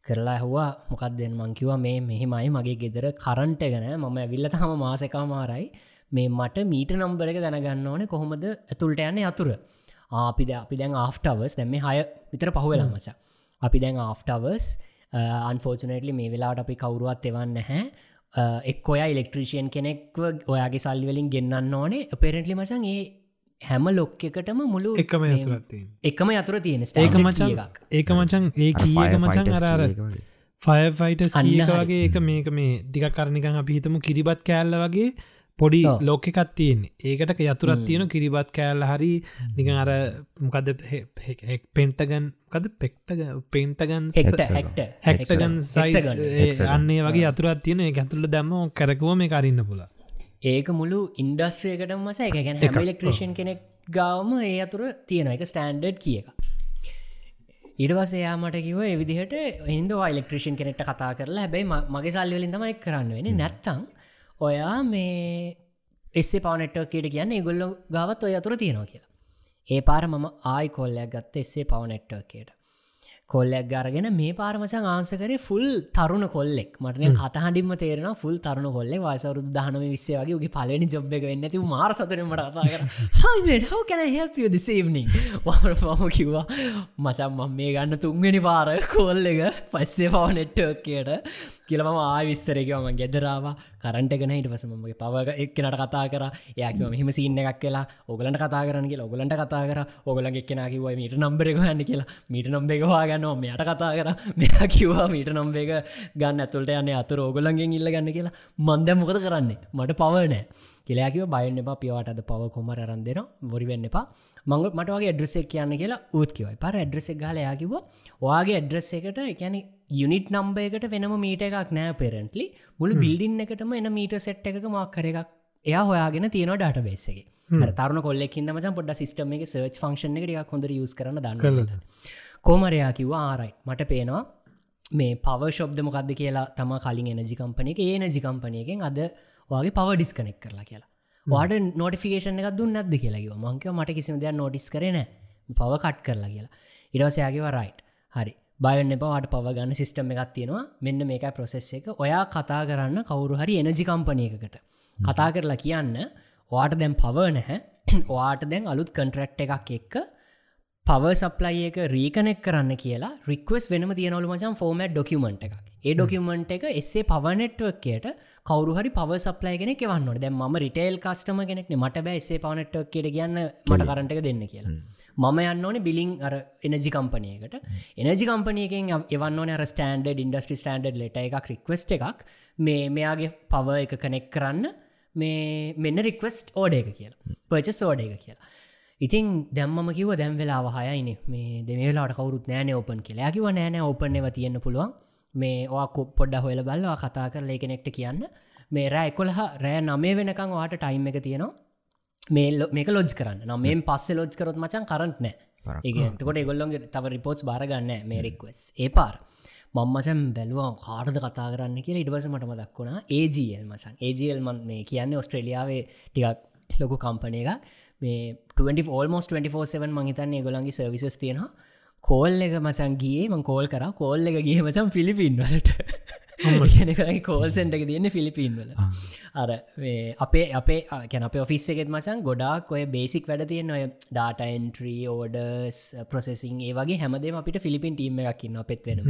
කරලා හවා මොකක් දෙන්න මංකිවා මේ මෙහෙමයි මගේ ගෙදර කරන්ට ගැන මම ඇවිල්ල තම මාසකා මාරයි මේ මට මීට නම්බර එක දැනගන්න ඕනේ කොහොමද ඇතුළට යන්නේ අතුර අපිද අපි දැන් ආෆ්ටවර්ස් දැම හය විතර පහුවෙලා මච. අපි දැන් ආෆ්ටවර්ස් අන්ෆෝර්චනටලි මේ වෙලාට අපි කවරුවත් එවන්න නැහැ. එක් ඔයා ඉලෙක්ට්‍රීෂයන් කෙනෙක් ඔයාගේ සල්ලිවලින් ගෙන්න්න ඕනේ. පෙරෙන්ටලි මචන් ඒ හැම ලොක් එකටම මුළු එකම යතුරත්තිය එකම යතුර තියෙන ඒක මචන් ඒක මචන් ඒ කියක මචන් අරාර ෆයෆයිට සල්ලිකවගේ ඒක මේක මේ ටික කරණිකන් අපි හිතමු කිරිබත් කෑල්ල වගේ පොඩි ලෝක එකත් තියෙන් ඒකට යතුරත් තියෙන කිරිබත් කෑල්ල හරි. නික අර මොකද පෙන්ටගන් කද පෙක්ටග පෙන්ටගන් හැක්ටගන් අන්නේ වගේ අතුරත් තියෙන ඇතුළ දැම්ම කැරකුව මේ කරන්න පුල ඒක මුළු ඉන්ඩස්ට්‍රියකට මස එක ගැන ලෙක්ට්‍රේෂන් කෙනෙක් ගවම ඒ අතුර තියෙන එක ස්ටන්ඩඩ් කිය එක ඉඩවස යාමට කිව එවිදිහට හිද යිලෙක්ට්‍රේෂන් කෙනෙක්ට කතා කරලා හැබයි මගේ සල්ලිවලින් තමයි කරන්න වෙන නැත්තං ඔයා මේ එස්සේ පවනෙට්ටකයට කියන්න ගොල්ල ගවත් ඔය අතුර තියෙනවා කියලා. ඒ පාර මම ආයි කොල්ලයක් ගත්ත එස්සේ පවනෙට්ටකයට කොල්ලක් ගරගෙන මේ පාරමචන් ආන්සකරේ ෆුල් තරුණ කොල්ලෙක් මටන කටහඩිම තේරෙන ෆුල් තරුණ කොල්ල වසරු දහනම විස්සේ වගේ ගේ පලනි ජොබ් එක වෙන්න ති මාර සතරට කතා කර. හව කැන හැපිය දිසේවනි වම කිව්වා මචන් මම මේ ගන්න තුන්ගෙන පාර කොල්ල එක පස්සේ පවනෙට්ටෝකයට කියලම ආ විස්තරකවම ගෙදරාවා. කරන්ට ගෙන හිට පසමගේ පව එක්කනට කතා කර. යකම මෙහම සින්න එකක් කියලා ඔගලන්ට කතා කරන්නගේ ඔගලන්ට කතා කර. ඔගලන් එක්කෙනකිව මීට නම්බරක හන්න කියලා. මීට නම්බෙකවාග ගන්නවා මෙයට කතා කර. මෙයා කිව්වා මීට නම්බේ එක ගන්න ඇතුළට යන්න අතුර ඕගොලන්ගෙන් ඉල්ල ගන්න කියලා මන්ද මොකද කරන්නේ? මට පවනෑ කියලාකිව බයන්න එපා පියවට අද පව කොමර අරන්දෙන බොරිවෙන්න එපා. මංග මට වගේ ඇඩ්‍රසෙක් කියන්න කියලා උත්කිවයි පර ඇඩ්‍රසෙක් ගල යාකිව ඔයාගේ ඇඩ්‍රස් එකට එකැන යුනිට් නම්බයකට වෙනම මීට එකක් නෑ පෙරෙන්ටලි මුළු බිල්ඩින්න එකටම එන මීට සෙට් එකක මක්කර එකක් එයා හොයාගෙන තියෙන ඩට බේසගේ තරුණ කොල්ලෙක්න්න මචන් පොඩ සිස්ටම එක සර්ච් ෆංක්ෂන් එක හොඳ යස් කරන දන්න කෝමරයා කිව්වා ආරයි මට පේනවා මේ පව ශොබ්ද මොකක්ද කියලා තම කලින් එනජි කම්පනය එක ඒ නජි කම්පනයකින් අද වගේ පව ඩිස්කනෙක් කරලා කියලා. වාට නොටිෆිකේෂන එකක් දුන්න නැද කියලාකිව මංකව මට කිසිම දෙයක් නොටිස් කරන පව කට් කරලා කියලා. ඉඩවසයාගේ රයිට් හරි. බයන්න එපවාට පව ගන්න සිිස්ටම් එකක් තියෙනවා. මෙන්න මේක ප්‍රොසෙස් එක. ඔයා කතා කරන්න කවුරු හරි එනජි කම්පනයකට කතා කරලා කියන්න වාට දැම් පව නැහැ. *clears throat* වාට දැන් අලුත් කන්ට්‍රක්් එකක් එක්ක පව සප්ලයි එක රීකනෙක් කරන්න කියලා රික්වස් වෙනම තියනවලු මචන් ෆෝමට් ඩොකමෙන්ට් එක ඒ ඩොකමෙන්ට් එක එස්සේ පවනෙට්වක්කයට කවරුහරි පව සප්ලයිගෙන කෙවන්නට දැ ම රිටේල් කස්ටම කෙනෙක් මට බෑ එසේ පවනෙට්වක්කට කියන්න මට කරට එක දෙන්න කියලා. මම යන්න ඕනේ බිලිං අර එනජි කම්පනයකට එනජි කම්පනයකින් එවන්න අර ස්ටන්ඩ ඉන්ඩස්ට්‍රි ස්ටන්ඩ් ලට එකක් රික්වස්ට එකක්. මේ මෙයාගේ පව එක කනෙක් කරන්න මේ මෙන්න රික්වස්ට් ඕඩ එක කියලා. පර්චස් ඕඩ එක කියලා ඉතින් දැම්ම කිව දැම් වෙලා වහයයින මේ දෙමේලාට කවරුත් නෑන ඕපන් කියලා. කිව නෑන ඕපන්ව තියන්න පුළුවන්. මේ වා කොප් පොඩ්ඩ හොල බල්ලවා කතා කර ලේකනෙක්ට කියන්න. මේ රෑ එකොළහ රෑ නමේ වෙනකං වාට ටයිම් එක තියෙනවා. මේ මේක ලෝජ් කරන්න. නම් මේ පස්ස ලෝජ් කරොත් මචන් කරට නෑ. ඒගතකොට ගොල්ලොන්ගේ තව රිපෝට්ස් බාරගන්න මේරික්වස් ඒ පාර. මංමසම් බැලුවම් කාඩද කතා කරන්න කියලා ඉඩවස මටම දක්වුණා ඒජල් මසන් ඒජල් මන් මේ කියන්නේ ඔස්ට්‍රේලියාවේ ටිකක් ලොකු කම්පනය එකක් මේ 24මෝස් 24 මහිතන්නේ ගොලන්ගේ සර්විසස් තියෙනවා. කෝල් එක මසන් ගියේ මං කෝල් කර. කෝල් එක ගිය මසම් ෆිලිපින් වලට. කියනකරයි කෝල් සෙන්ටක තියන්නේ ෆිලිපීන්වල අර අපේ අපේ කැන අප ඔෆිස් එකෙත් මචන් ගොඩක් ඔය බේසික් වැඩ තියෙන් ඔය ඩාටන්ට්‍රී ඕඩර්ස් ප්‍රසෙසින් ඒ වගේ හැමදේ අපිට ෆිලිපින් ටීම එකක්කින්න පෙත්වෙන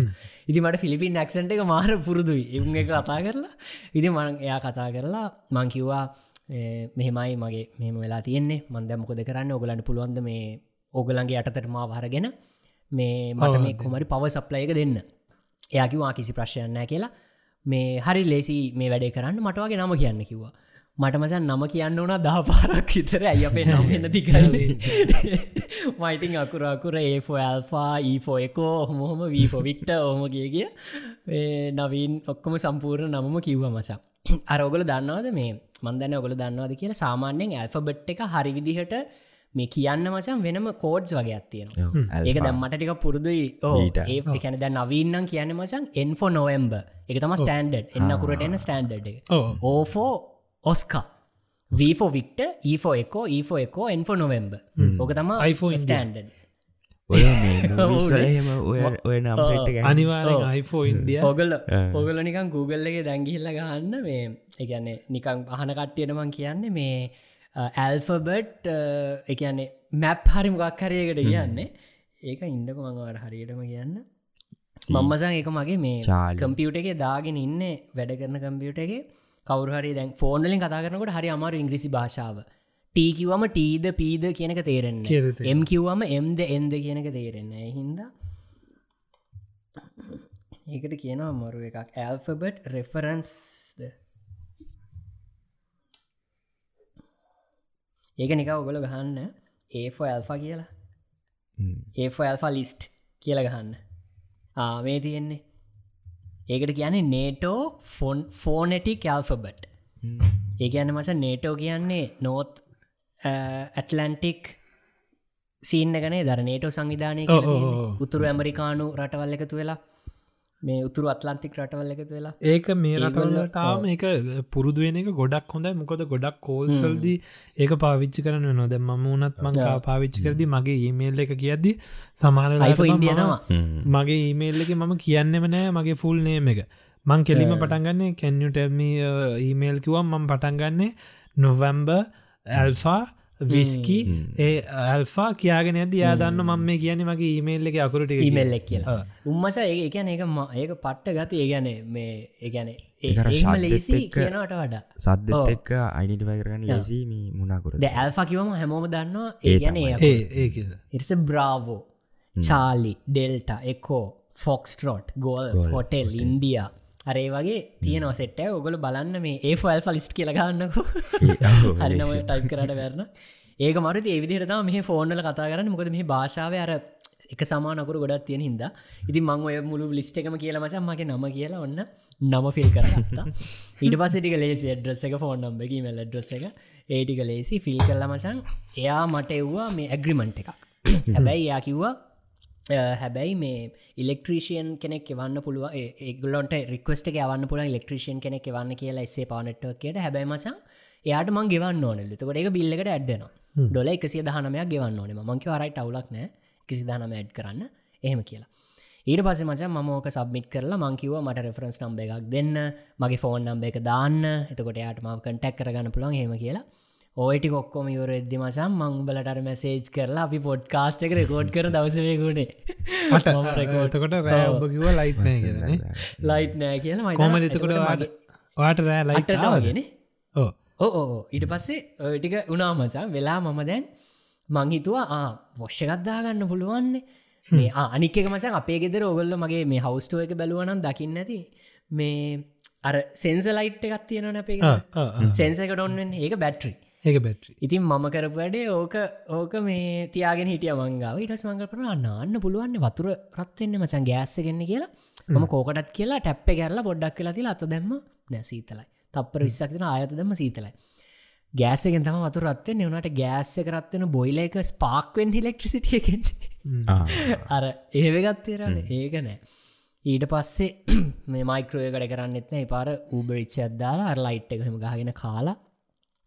ඉති මට ෆිලිපින් ක්සන්ට එක මාර පුරුදුයි. එම එක කතා කරලා. ඉති මං එයා කතා කරලා මංකිව්වා *hesitation* මෙහෙමයි මගේ මෙම වෙලා තියෙන්නේ. මන්ද මොකද කරන්න? ඔගලන්න පුළුවන්ද මේ ඕගලන්ගේ අටතට මා වහරගෙන මේ මට මේ කොමරි පව සප්ලයක දෙන්න. එයාකිවා කිසි ප්‍රශ්යන්නෑ කියලා. මේ හරි ලේසි මේ වැඩේ කරන්න. මටවාගේ නම කියන්න කිව්වා. මට මසන් නම කියන්න ඕන දහ පාරක් විතර ඇයි අපේ නම් එන්න තිකරන්න මයිටිං අකුරකුර ඒෆෝ ඇල්ෆා ඊෆෝ එකෝ හොමොහොම වීෆොවික්ට ඕම කිය කිය. නවීන් ඔක්කොම සම්පූර්ණ නමම කිව්ව මසා *clears throat* අරෝගල දන්නවද මේ මන්දන්න ඔගොල දන්නවාද කියලා සාමාන්‍යයෙන් ඇල්ෆබට් එක හරි විදිහට මේ කියන්න මචන් වෙනම කෝඩ්ස් වගේ ඇත්තියෙන ඒක දැම්මට ටික පුරුදුයි. ඒ කැන දැ නවීන්නම් කියන්න මචන් එන්ෆෝ නොවම්බ එක. තම ස්ටන්ඩඩ් එන්නකුරට එන්න ස්ටන්ඩ් ඕෆෝ ඔස්කා වීෆෝ වික්ට ඊෆෝ එකෝ ඊෆෝ එකෝ එන්ෆෝ නොවම්බ ඕක තම ඔය නම් *laughs* අනිවාර iPhone ඉන්දිය. ඔගල ඔගල නිකන් Google එක දැංගිල්ල ගන්න මේ එකන්නේ නිකං අහන කට්ටියනමන් කියන්නේ මේ ඇල්ෆබට් එකන්නේ මැප් හරි මොකක් හරයකට කියන්නේ. ඒක ඉන්නක මඟවට හරියටම කියන්න. මම්මසන් එක මගේ මේ කම්පියුට එක දාගෙන ඉන්න වැඩ කරන කම්පියුට එක. කවරුහරි දැන් ෆෝර්නලින් කතා කරනකට හරි අමාරු ඉංග්‍රිසි භාෂාව ටීකිවම ටීද පීද කියනක තේරෙන්නේ එම් කිව්වම එම්ද එන්ද කියනක තේරෙන්නේ හින්ද ඒකට කියනවා මරු එකක්. ඇල්ෆබට් රෙෆරන්ස්ද ඒක නික ඔගොල ගහන්න. ඒෆෝ ඇල්ෆා කියලා. ඒෆෝ ඇල්ෆා ලිස්ට් කියල ගහන්න. ආමේ තියෙන්නේ. ඒකට කියන්නේ නේටෝ ෆොන් ෆෝනටි කැල්ෆබට් ඒ කියන්න මස නේටෝ කියන්නේ නෝත් ඇටලන්ටික් සීන්න ගනේ දර නේටෝ සංවිධානය උතුරු ඇමරිකානු රටවල් එකතු වෙලා මේ උතුරු අත්ලන්තික් රටවල් එකතු වෙලා. ඒක මේ රටවල්ලටාම එක පුරුදුවෙන එක ගොඩක් හොඳයි. මොකද ගොඩක් කෝල්සල්දී ඒක පාවිච්චි කරන නොද මම වනත් මංකා පාවිච්චි කරදි මගේ ඊමේල් එක කියද්දි සමාන ඉන්දියනවා මගේ ඊමේල් එක මම කියන්නෙම නෑ මගේ ෆුල් නේම එක. මං කෙලිම පටන්ගන්නේ කැන්යුටම ඊමේල් කිවම් මම පටන්ගන්නේ November alpha whiskey A alpha කියගෙන ඇද යා දන්න මම මේ කියන මගේ ඊමේල් එක අකුරට ඉමල්ල කියලා. උම්මස ඒ එකන ඒක ඒක පට්ට ගත ඒගැන මේ ඒගැන ලේසි කියනට වඩා. සද්ද එක්ක අයිනිටිවයි කරන්න ලේසි මුණකුර ඇල්ෆා කිවම හැමෝම දන්නවා ඒ ගැන ඉර්ස bravo Charlie delta echo foxtrot golf hotel India අරේ වගේ තියනව සෙට්ට ඔගොල බලන්න මේ *laughs* ඒ ෆල් ෆලිස්් කියලගන්නකු හරිනම ටයි් කරට වැරන ඒක මරු ඒවිදිරතා මේ ෆෝර්නල කතා කරන්න. මොකද මේ භාෂාව අර එක සමානකරු ගොඩත් තියෙන හිද ඉති මං ඔය මුළු ලිස්ට එකම කියල මචන් මගේ නම කියලා ඔන්න නම ෆිල් කරතා ඊට පස්සටික ලේසි ඩ්‍රස් එක ෆෝන් නම්බකි මෙල්ල ඩ්‍රස් එක. ඒටික ලේසි ෆිල් කරල මචන් එයා මට එව්වා මේ ඇග්‍රිමන්ට් එකක්. *coughs* හැබැයි යා කිව්වා හැබැයි මේ ඉලෙක්ට්‍රීෂයන් කෙනෙක් එවන්න පුළුව ඒගලොන්ට රික්වස්ට යවන්න පුළ ඉලෙක්ට්‍රීෂන් කෙනෙක් එවන්න කියලා එස්සේ පවනට්ට හැබයි මසන් එයාට මං ගෙවන්න ඕන තකොට එක බිල්ලකට ඇඩ්ඩන ඩොල එකසිය දහනමයක් ගෙවන්න ඕන. මංක වරයිට අවුලක් නෑ කිසි දහනම ඇඩ් කරන්න. එහෙම කියලා. ඊට පස මච මෝක සබ්මිට කරලා මංකිව මට රෙෆරන්ස් නම්බ එකක් දෙන්න. මගේ ෆෝන් නම්බ එක දාන්න. එතකොට යාට ම කටැක් කරගන්න පුළන් හෙම කියලා ඕයිටි කොක්කොම යුර එද්දි මසම් මංබලට මැසේජ් කරලා අපි පොඩ් කාස්ට එක රෙකෝඩ් කර දවසවයගුණේ එතකොට රෑ ඔබ කිව ලයිට් නෑ කියන ලයිට් නෑ කියන කොම එතකොට වාට රෑ ලයිට්ගෙන ඕ ඊට පස්සේ ටික උනා මසා වෙලා මම දැන් මංහිතුවා ආ වොශ්ෂගත්දා ගන්න පුළුවන්නේ මේ අනික මසන් අපේ ගෙදර ඔගොල්ල මගේ මේ හවස්ටෝ එක බැලුවනම් දකින්න ඇති මේ අර සෙන්ස ලයිට් එකත් තියෙනන අපේ සෙන්සක ඩොන්වෙන් ඒක බැට්‍රී ඒක බැට්‍රි ඉතින් මම කරපු වැඩේ ඕක ඕක මේ තියාගෙන හිටිය මංගාව ඉටස් මංගල් පන නාන්න පුළුවන්න වතුර රත්වෙන්න මචන් ගෑස්සගෙන්න කියලා. මම කෝකටත් කියලා ටැප්ප කරලා පොඩ්ඩක් කියලා තිලා අත දැම්ම නැ සීතලයි. තප්පර විස්සක්තින ආයත දෙම සීතලයි. ගෑසගෙන් තම වතු රත්වෙන් එවනට ගෑස්ස කරත්වෙන බොයිල එක ස්පාක්වෙන් හිලෙක්ට්‍රසිටියකෙන් අර ඒවගත්තේරන්න ඒක නෑ. ඊට පස්සේ *clears throat* මේ මයිකරෝය කඩ කරන්න එත්න පාර ඌබරිච්ච අදදාලා අර ලයිට් එකහම ගහගෙන කාලා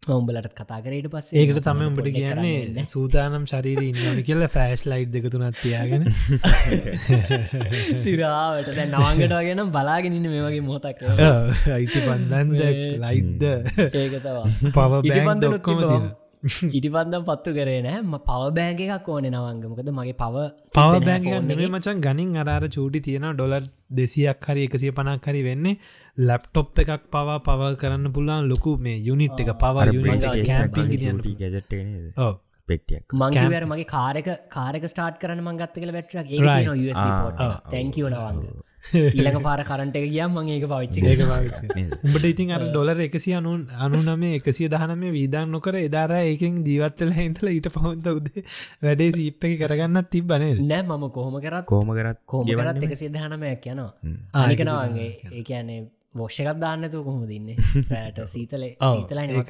ඔම්බලට කතා කරට පස්සේ ඒකට තම උඹට කියන්නේ *laughs* සූදානම් ශරීර ඉන්නනි කියල ෆෑශ් ලයිට් දෙකතුනත් තියාගෙන. *laughs* සිරාවට. දැ නවංගටවාගෙනම් බලාගෙනන්න මේ වගේ මොහතක් *laughs* අයිති පන්දන්ද? ලයිට්ද ඒකතවා පව බෑන් දොක්කොම තින *laughs* ඉටිපන්දම් පත්තු කරේ නෑ. පව බෑග එකක් ඕන නවංගමකද මගේ. පව පව බෑග මචන් ගනින් අරාර චූටි තියෙන ඩොලර් දෙසියක් හරි එකසිය පනක් හරි වෙන්නේ. ලැප්ටොප් එකක් පවා පවල් කරන්න පුලාන් ලොකු මේ යුනිට් එක පවා ගැජට පෙටියක් මංගේවර මගේ කාරක කාරක ස්ටාර්ට් කරන මංගත්ත කළ වැට්‍රක් ඒ පෝට් ඉලක පාර කරට එක ගියම් මගේ ඒක පවිච්චි උඹට ඉතින් අර ඩොලර් එකසි අනුන් අනුනමේ එකසිය දහනම වීදන් නොකර එදාර ඒකෙන් ජීවත්තල හිතල ඊට පහොන්ත උද වැඩේ සීප්ප එක කරගන්න තිබ්බනේ නෑ මම කොහොම කරත් කෝම කරත් කෝම කරත් එකසිය දහනමයක් යනවා. ආනිකනවාගේ ඒ කියන්නේ වෝෂකත් දාන්නතු *laughs* කොහොම දින්නේ රෑට සීතල සීතලයි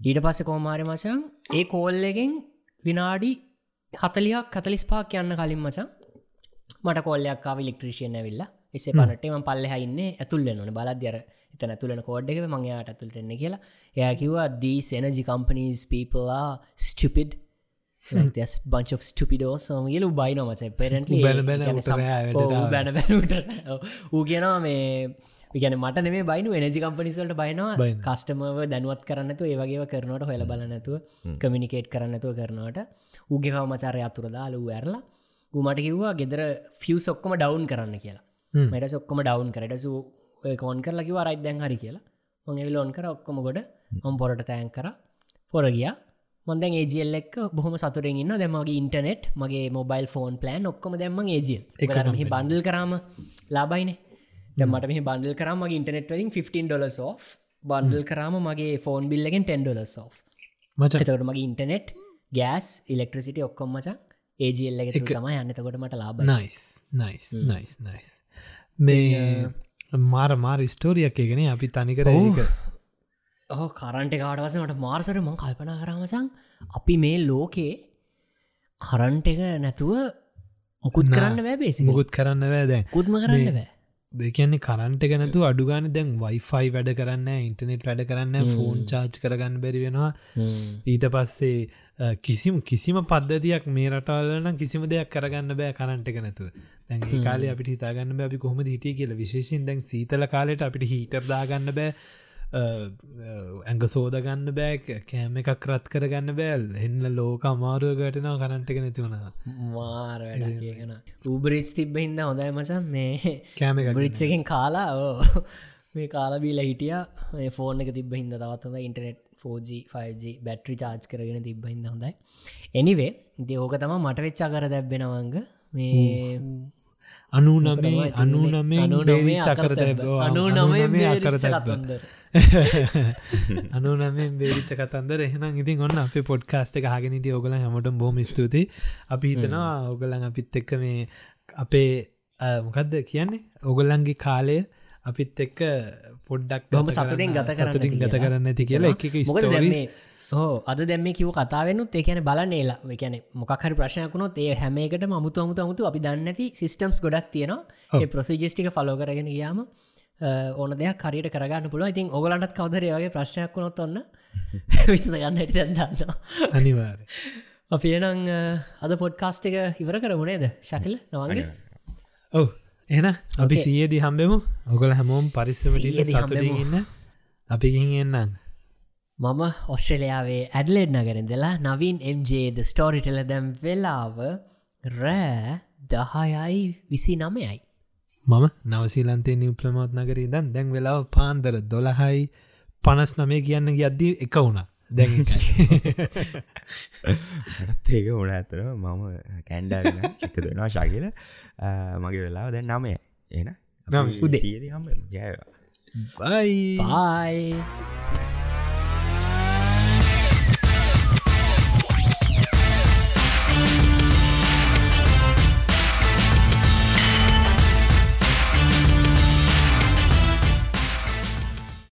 ඊට පස්ස කෝමාරි මචන් ඒ කෝල්ලගෙන් විනාඩි හතලියක් කතලිස් පාක් යන්න කලින් මචන් මට කොල්ලයක්කාව ඉලෙක්ට්‍රීෂයන ඇවිල්ලා. එසේ පනටම පල්ලෙහයින්න ඇතුල්ල නොන බලද්‍යර එතන ඇතුලන කෝඩ් එක මංයාට ඇතුළටෙන්න කියලා. එයා කිවවා දී energy companies පීපලා stupid there's bunch of stupidos කියල බයින මච. පෙරට බැන ඌ කියනවා මේ ගැන මට නේ බයින එනජි කම්පනිස්වලට බයිනවා. කස්ටමව දැනුවත් කරන්නතු ඒවගේ කරනට හොල බලනැතුව කමිනිකේට් කරන්නතුව කරනවට. උගෙකව මචාරය අතුරදාලු ඇරලා ගුමට කිව්වා ගෙදර ෆියස් ඔක්කොම ඩවන්් කරන්න කියලා. මට ඔක්කොම ඩවන්් කරට කෝන් කරලා කිව රයි් දැන් හරි කියලා. මගේ ලෝන් කර ඔක්කොම ගොඩ. ඔම් පොරට තෑන් කර. පොර ගියා. මොන්දැන් ඒජල් එක් බොහම සතුරෙන් ඉන්න දැමගේ ඉන්ටනෙට් මගේ මොබයිල් ෆෝන් ප්ලෑන් ඔක්කොම දැම්ම ඒජල් එක බන්ඩල් කරාම ලාබයින දැමට මේ බන්ඩල් කරම ඉන්ටනෙට වලින් 15 ඩොල ෝ බන්ඩල් කරාම මගේ ෆෝන් බිල්ලගෙන් 10 ඩොල ෝ මචතකට මගේ ඉන්ටනෙට් ගෑස් ඉලෙක්ට්‍රසිට ඔක්කොම් මචක් ඒජල් එක තම යන්නතකොට මට ලාබ නයිස් නයිස් නයිස් නයිස් මේ මාර මාර ස්ටෝරියක් එකගෙන අපි තනිකර ඕ කරන්ට කාඩවස මට මාර්සට මං කල්පනා කරමසං අපි මේ ලෝකේ කරන්ට එක නැතුව මුකුත් කරන්න වැබේ මුකුත් කරන්න වැෑ කුත්ම කරන්න බෑ දෙකන්නේ කරන්ට ගැනතු අඩුගාන දැන් වයිෆයි වැඩ කරන්න ඉන්ටනෙට් වැඩ කරන්න ෆෝන් චාච් කරගන්න බැරි වෙනවා. ඊට පස්සේ කිසිම කිසිම පද්ධතියක් මේ රටවලන කිසිම දෙයක් කරගන්න බෑ කරන්ට නැතුව. දැන් කාල අපිට හිතාගන්න අපි කොහොම හිටිය කියල. විශේෂෙන් දැන් සීතල කාලෙට අපිට හිටර්දාගන්න බෑ ඇඟ සෝදගන්න බෑ කෑම එකක් රත් කරගන්න බෑල් එන්න ලෝක අමාරුවගටනාව කරන්ටක නැතිවුණ මාර වැඩගෙන ඌබරිච් තිබ්බ හිද හොඳයි මසම් මේ කෑම බරිච්චකෙන් කාලා ඕ මේ කාලබීල හිටිය. ෆෝර්න එක තිබ හිද තවත්හොඳ internet 4G 5G battery charge කරගෙන තිබ හිද හොඳයි. එනිවේ ඕක තම මට වෙච්චා කර දැබ්බෙනවංග මේ අනු නමේ අනු නමේ බේරි චකර අනු නමේ අකර අනු නමෙන් බේරිච්ච කතන්දර. එහෙනම් ඉතින් ඔන්න අප පොඩ්කාස්ට එක හගෙනට ඔගල හමට බොහම ස්තුති අපි හිතනවා ඔගලන් අපිත් එක්ක මේ අපේ මොකක්ද කියන්නේ? ඔගොල්ලන්ගේ කාලය අපිත් එක්ක පොඩ්ඩක් බොම සතුරෙන් ගත කරන ගත කරන්න ඇති කියලා එක ස්තෝරිස් හෝ අද දැම කිව කතාවෙනුත් ඒකැන බලන්නේලා එකැන මොකහරි ප්‍රශ්නයකුණොත් ඒ හැමේකට මුතු අමුතු අමුතු අපි දන්නති සිිස්ටම්ස් ගොඩක් තියෙනවා. ඒ ප්‍රසිජස්ටික ෆලෝ කරගෙන ගියාම ඕන දෙයක් හරියට කරගන්න පුළුව ඉතින් ඔගලන්ටත් කවදරයාගේ ප්‍රශ්නයක් වුණොත් ඔන්න *laughs* විසඳ ගන්න හැටි දැන්දන්න අනිවාර *laughs* අපියනං අද පොඩ්කාස්ට එක ඉවර කරමුණේද ශකල නවගේ? ඔව. එන අපි සියේදි හම්බෙමු. ඔගල හැමෝම් පරිස්සමට සතුරන්න අපිකින් එන්නම් මම ඔස්ට්‍රලියාවේ ඇඩලෙඩ් නගරෙන්දලා නවින් MJද ස්ටෝරිටල දැම් වෙලාව රෑ දහයයි විසි නමයයි. මම නවසීලන්තේ නිවප්‍රමෝත් නගරී දන් දැන් වෙලාව පාන්දර දොළහයි පනස් නමේ කියන්න ගියද්දී එක වුණා. දැන් ඒක උන ඇතර මම කැන්ඩ එක දෙෙනවා ශාකිල මගේ වෙලාව දැන් නමය එන උදේ. ජය බයි බයි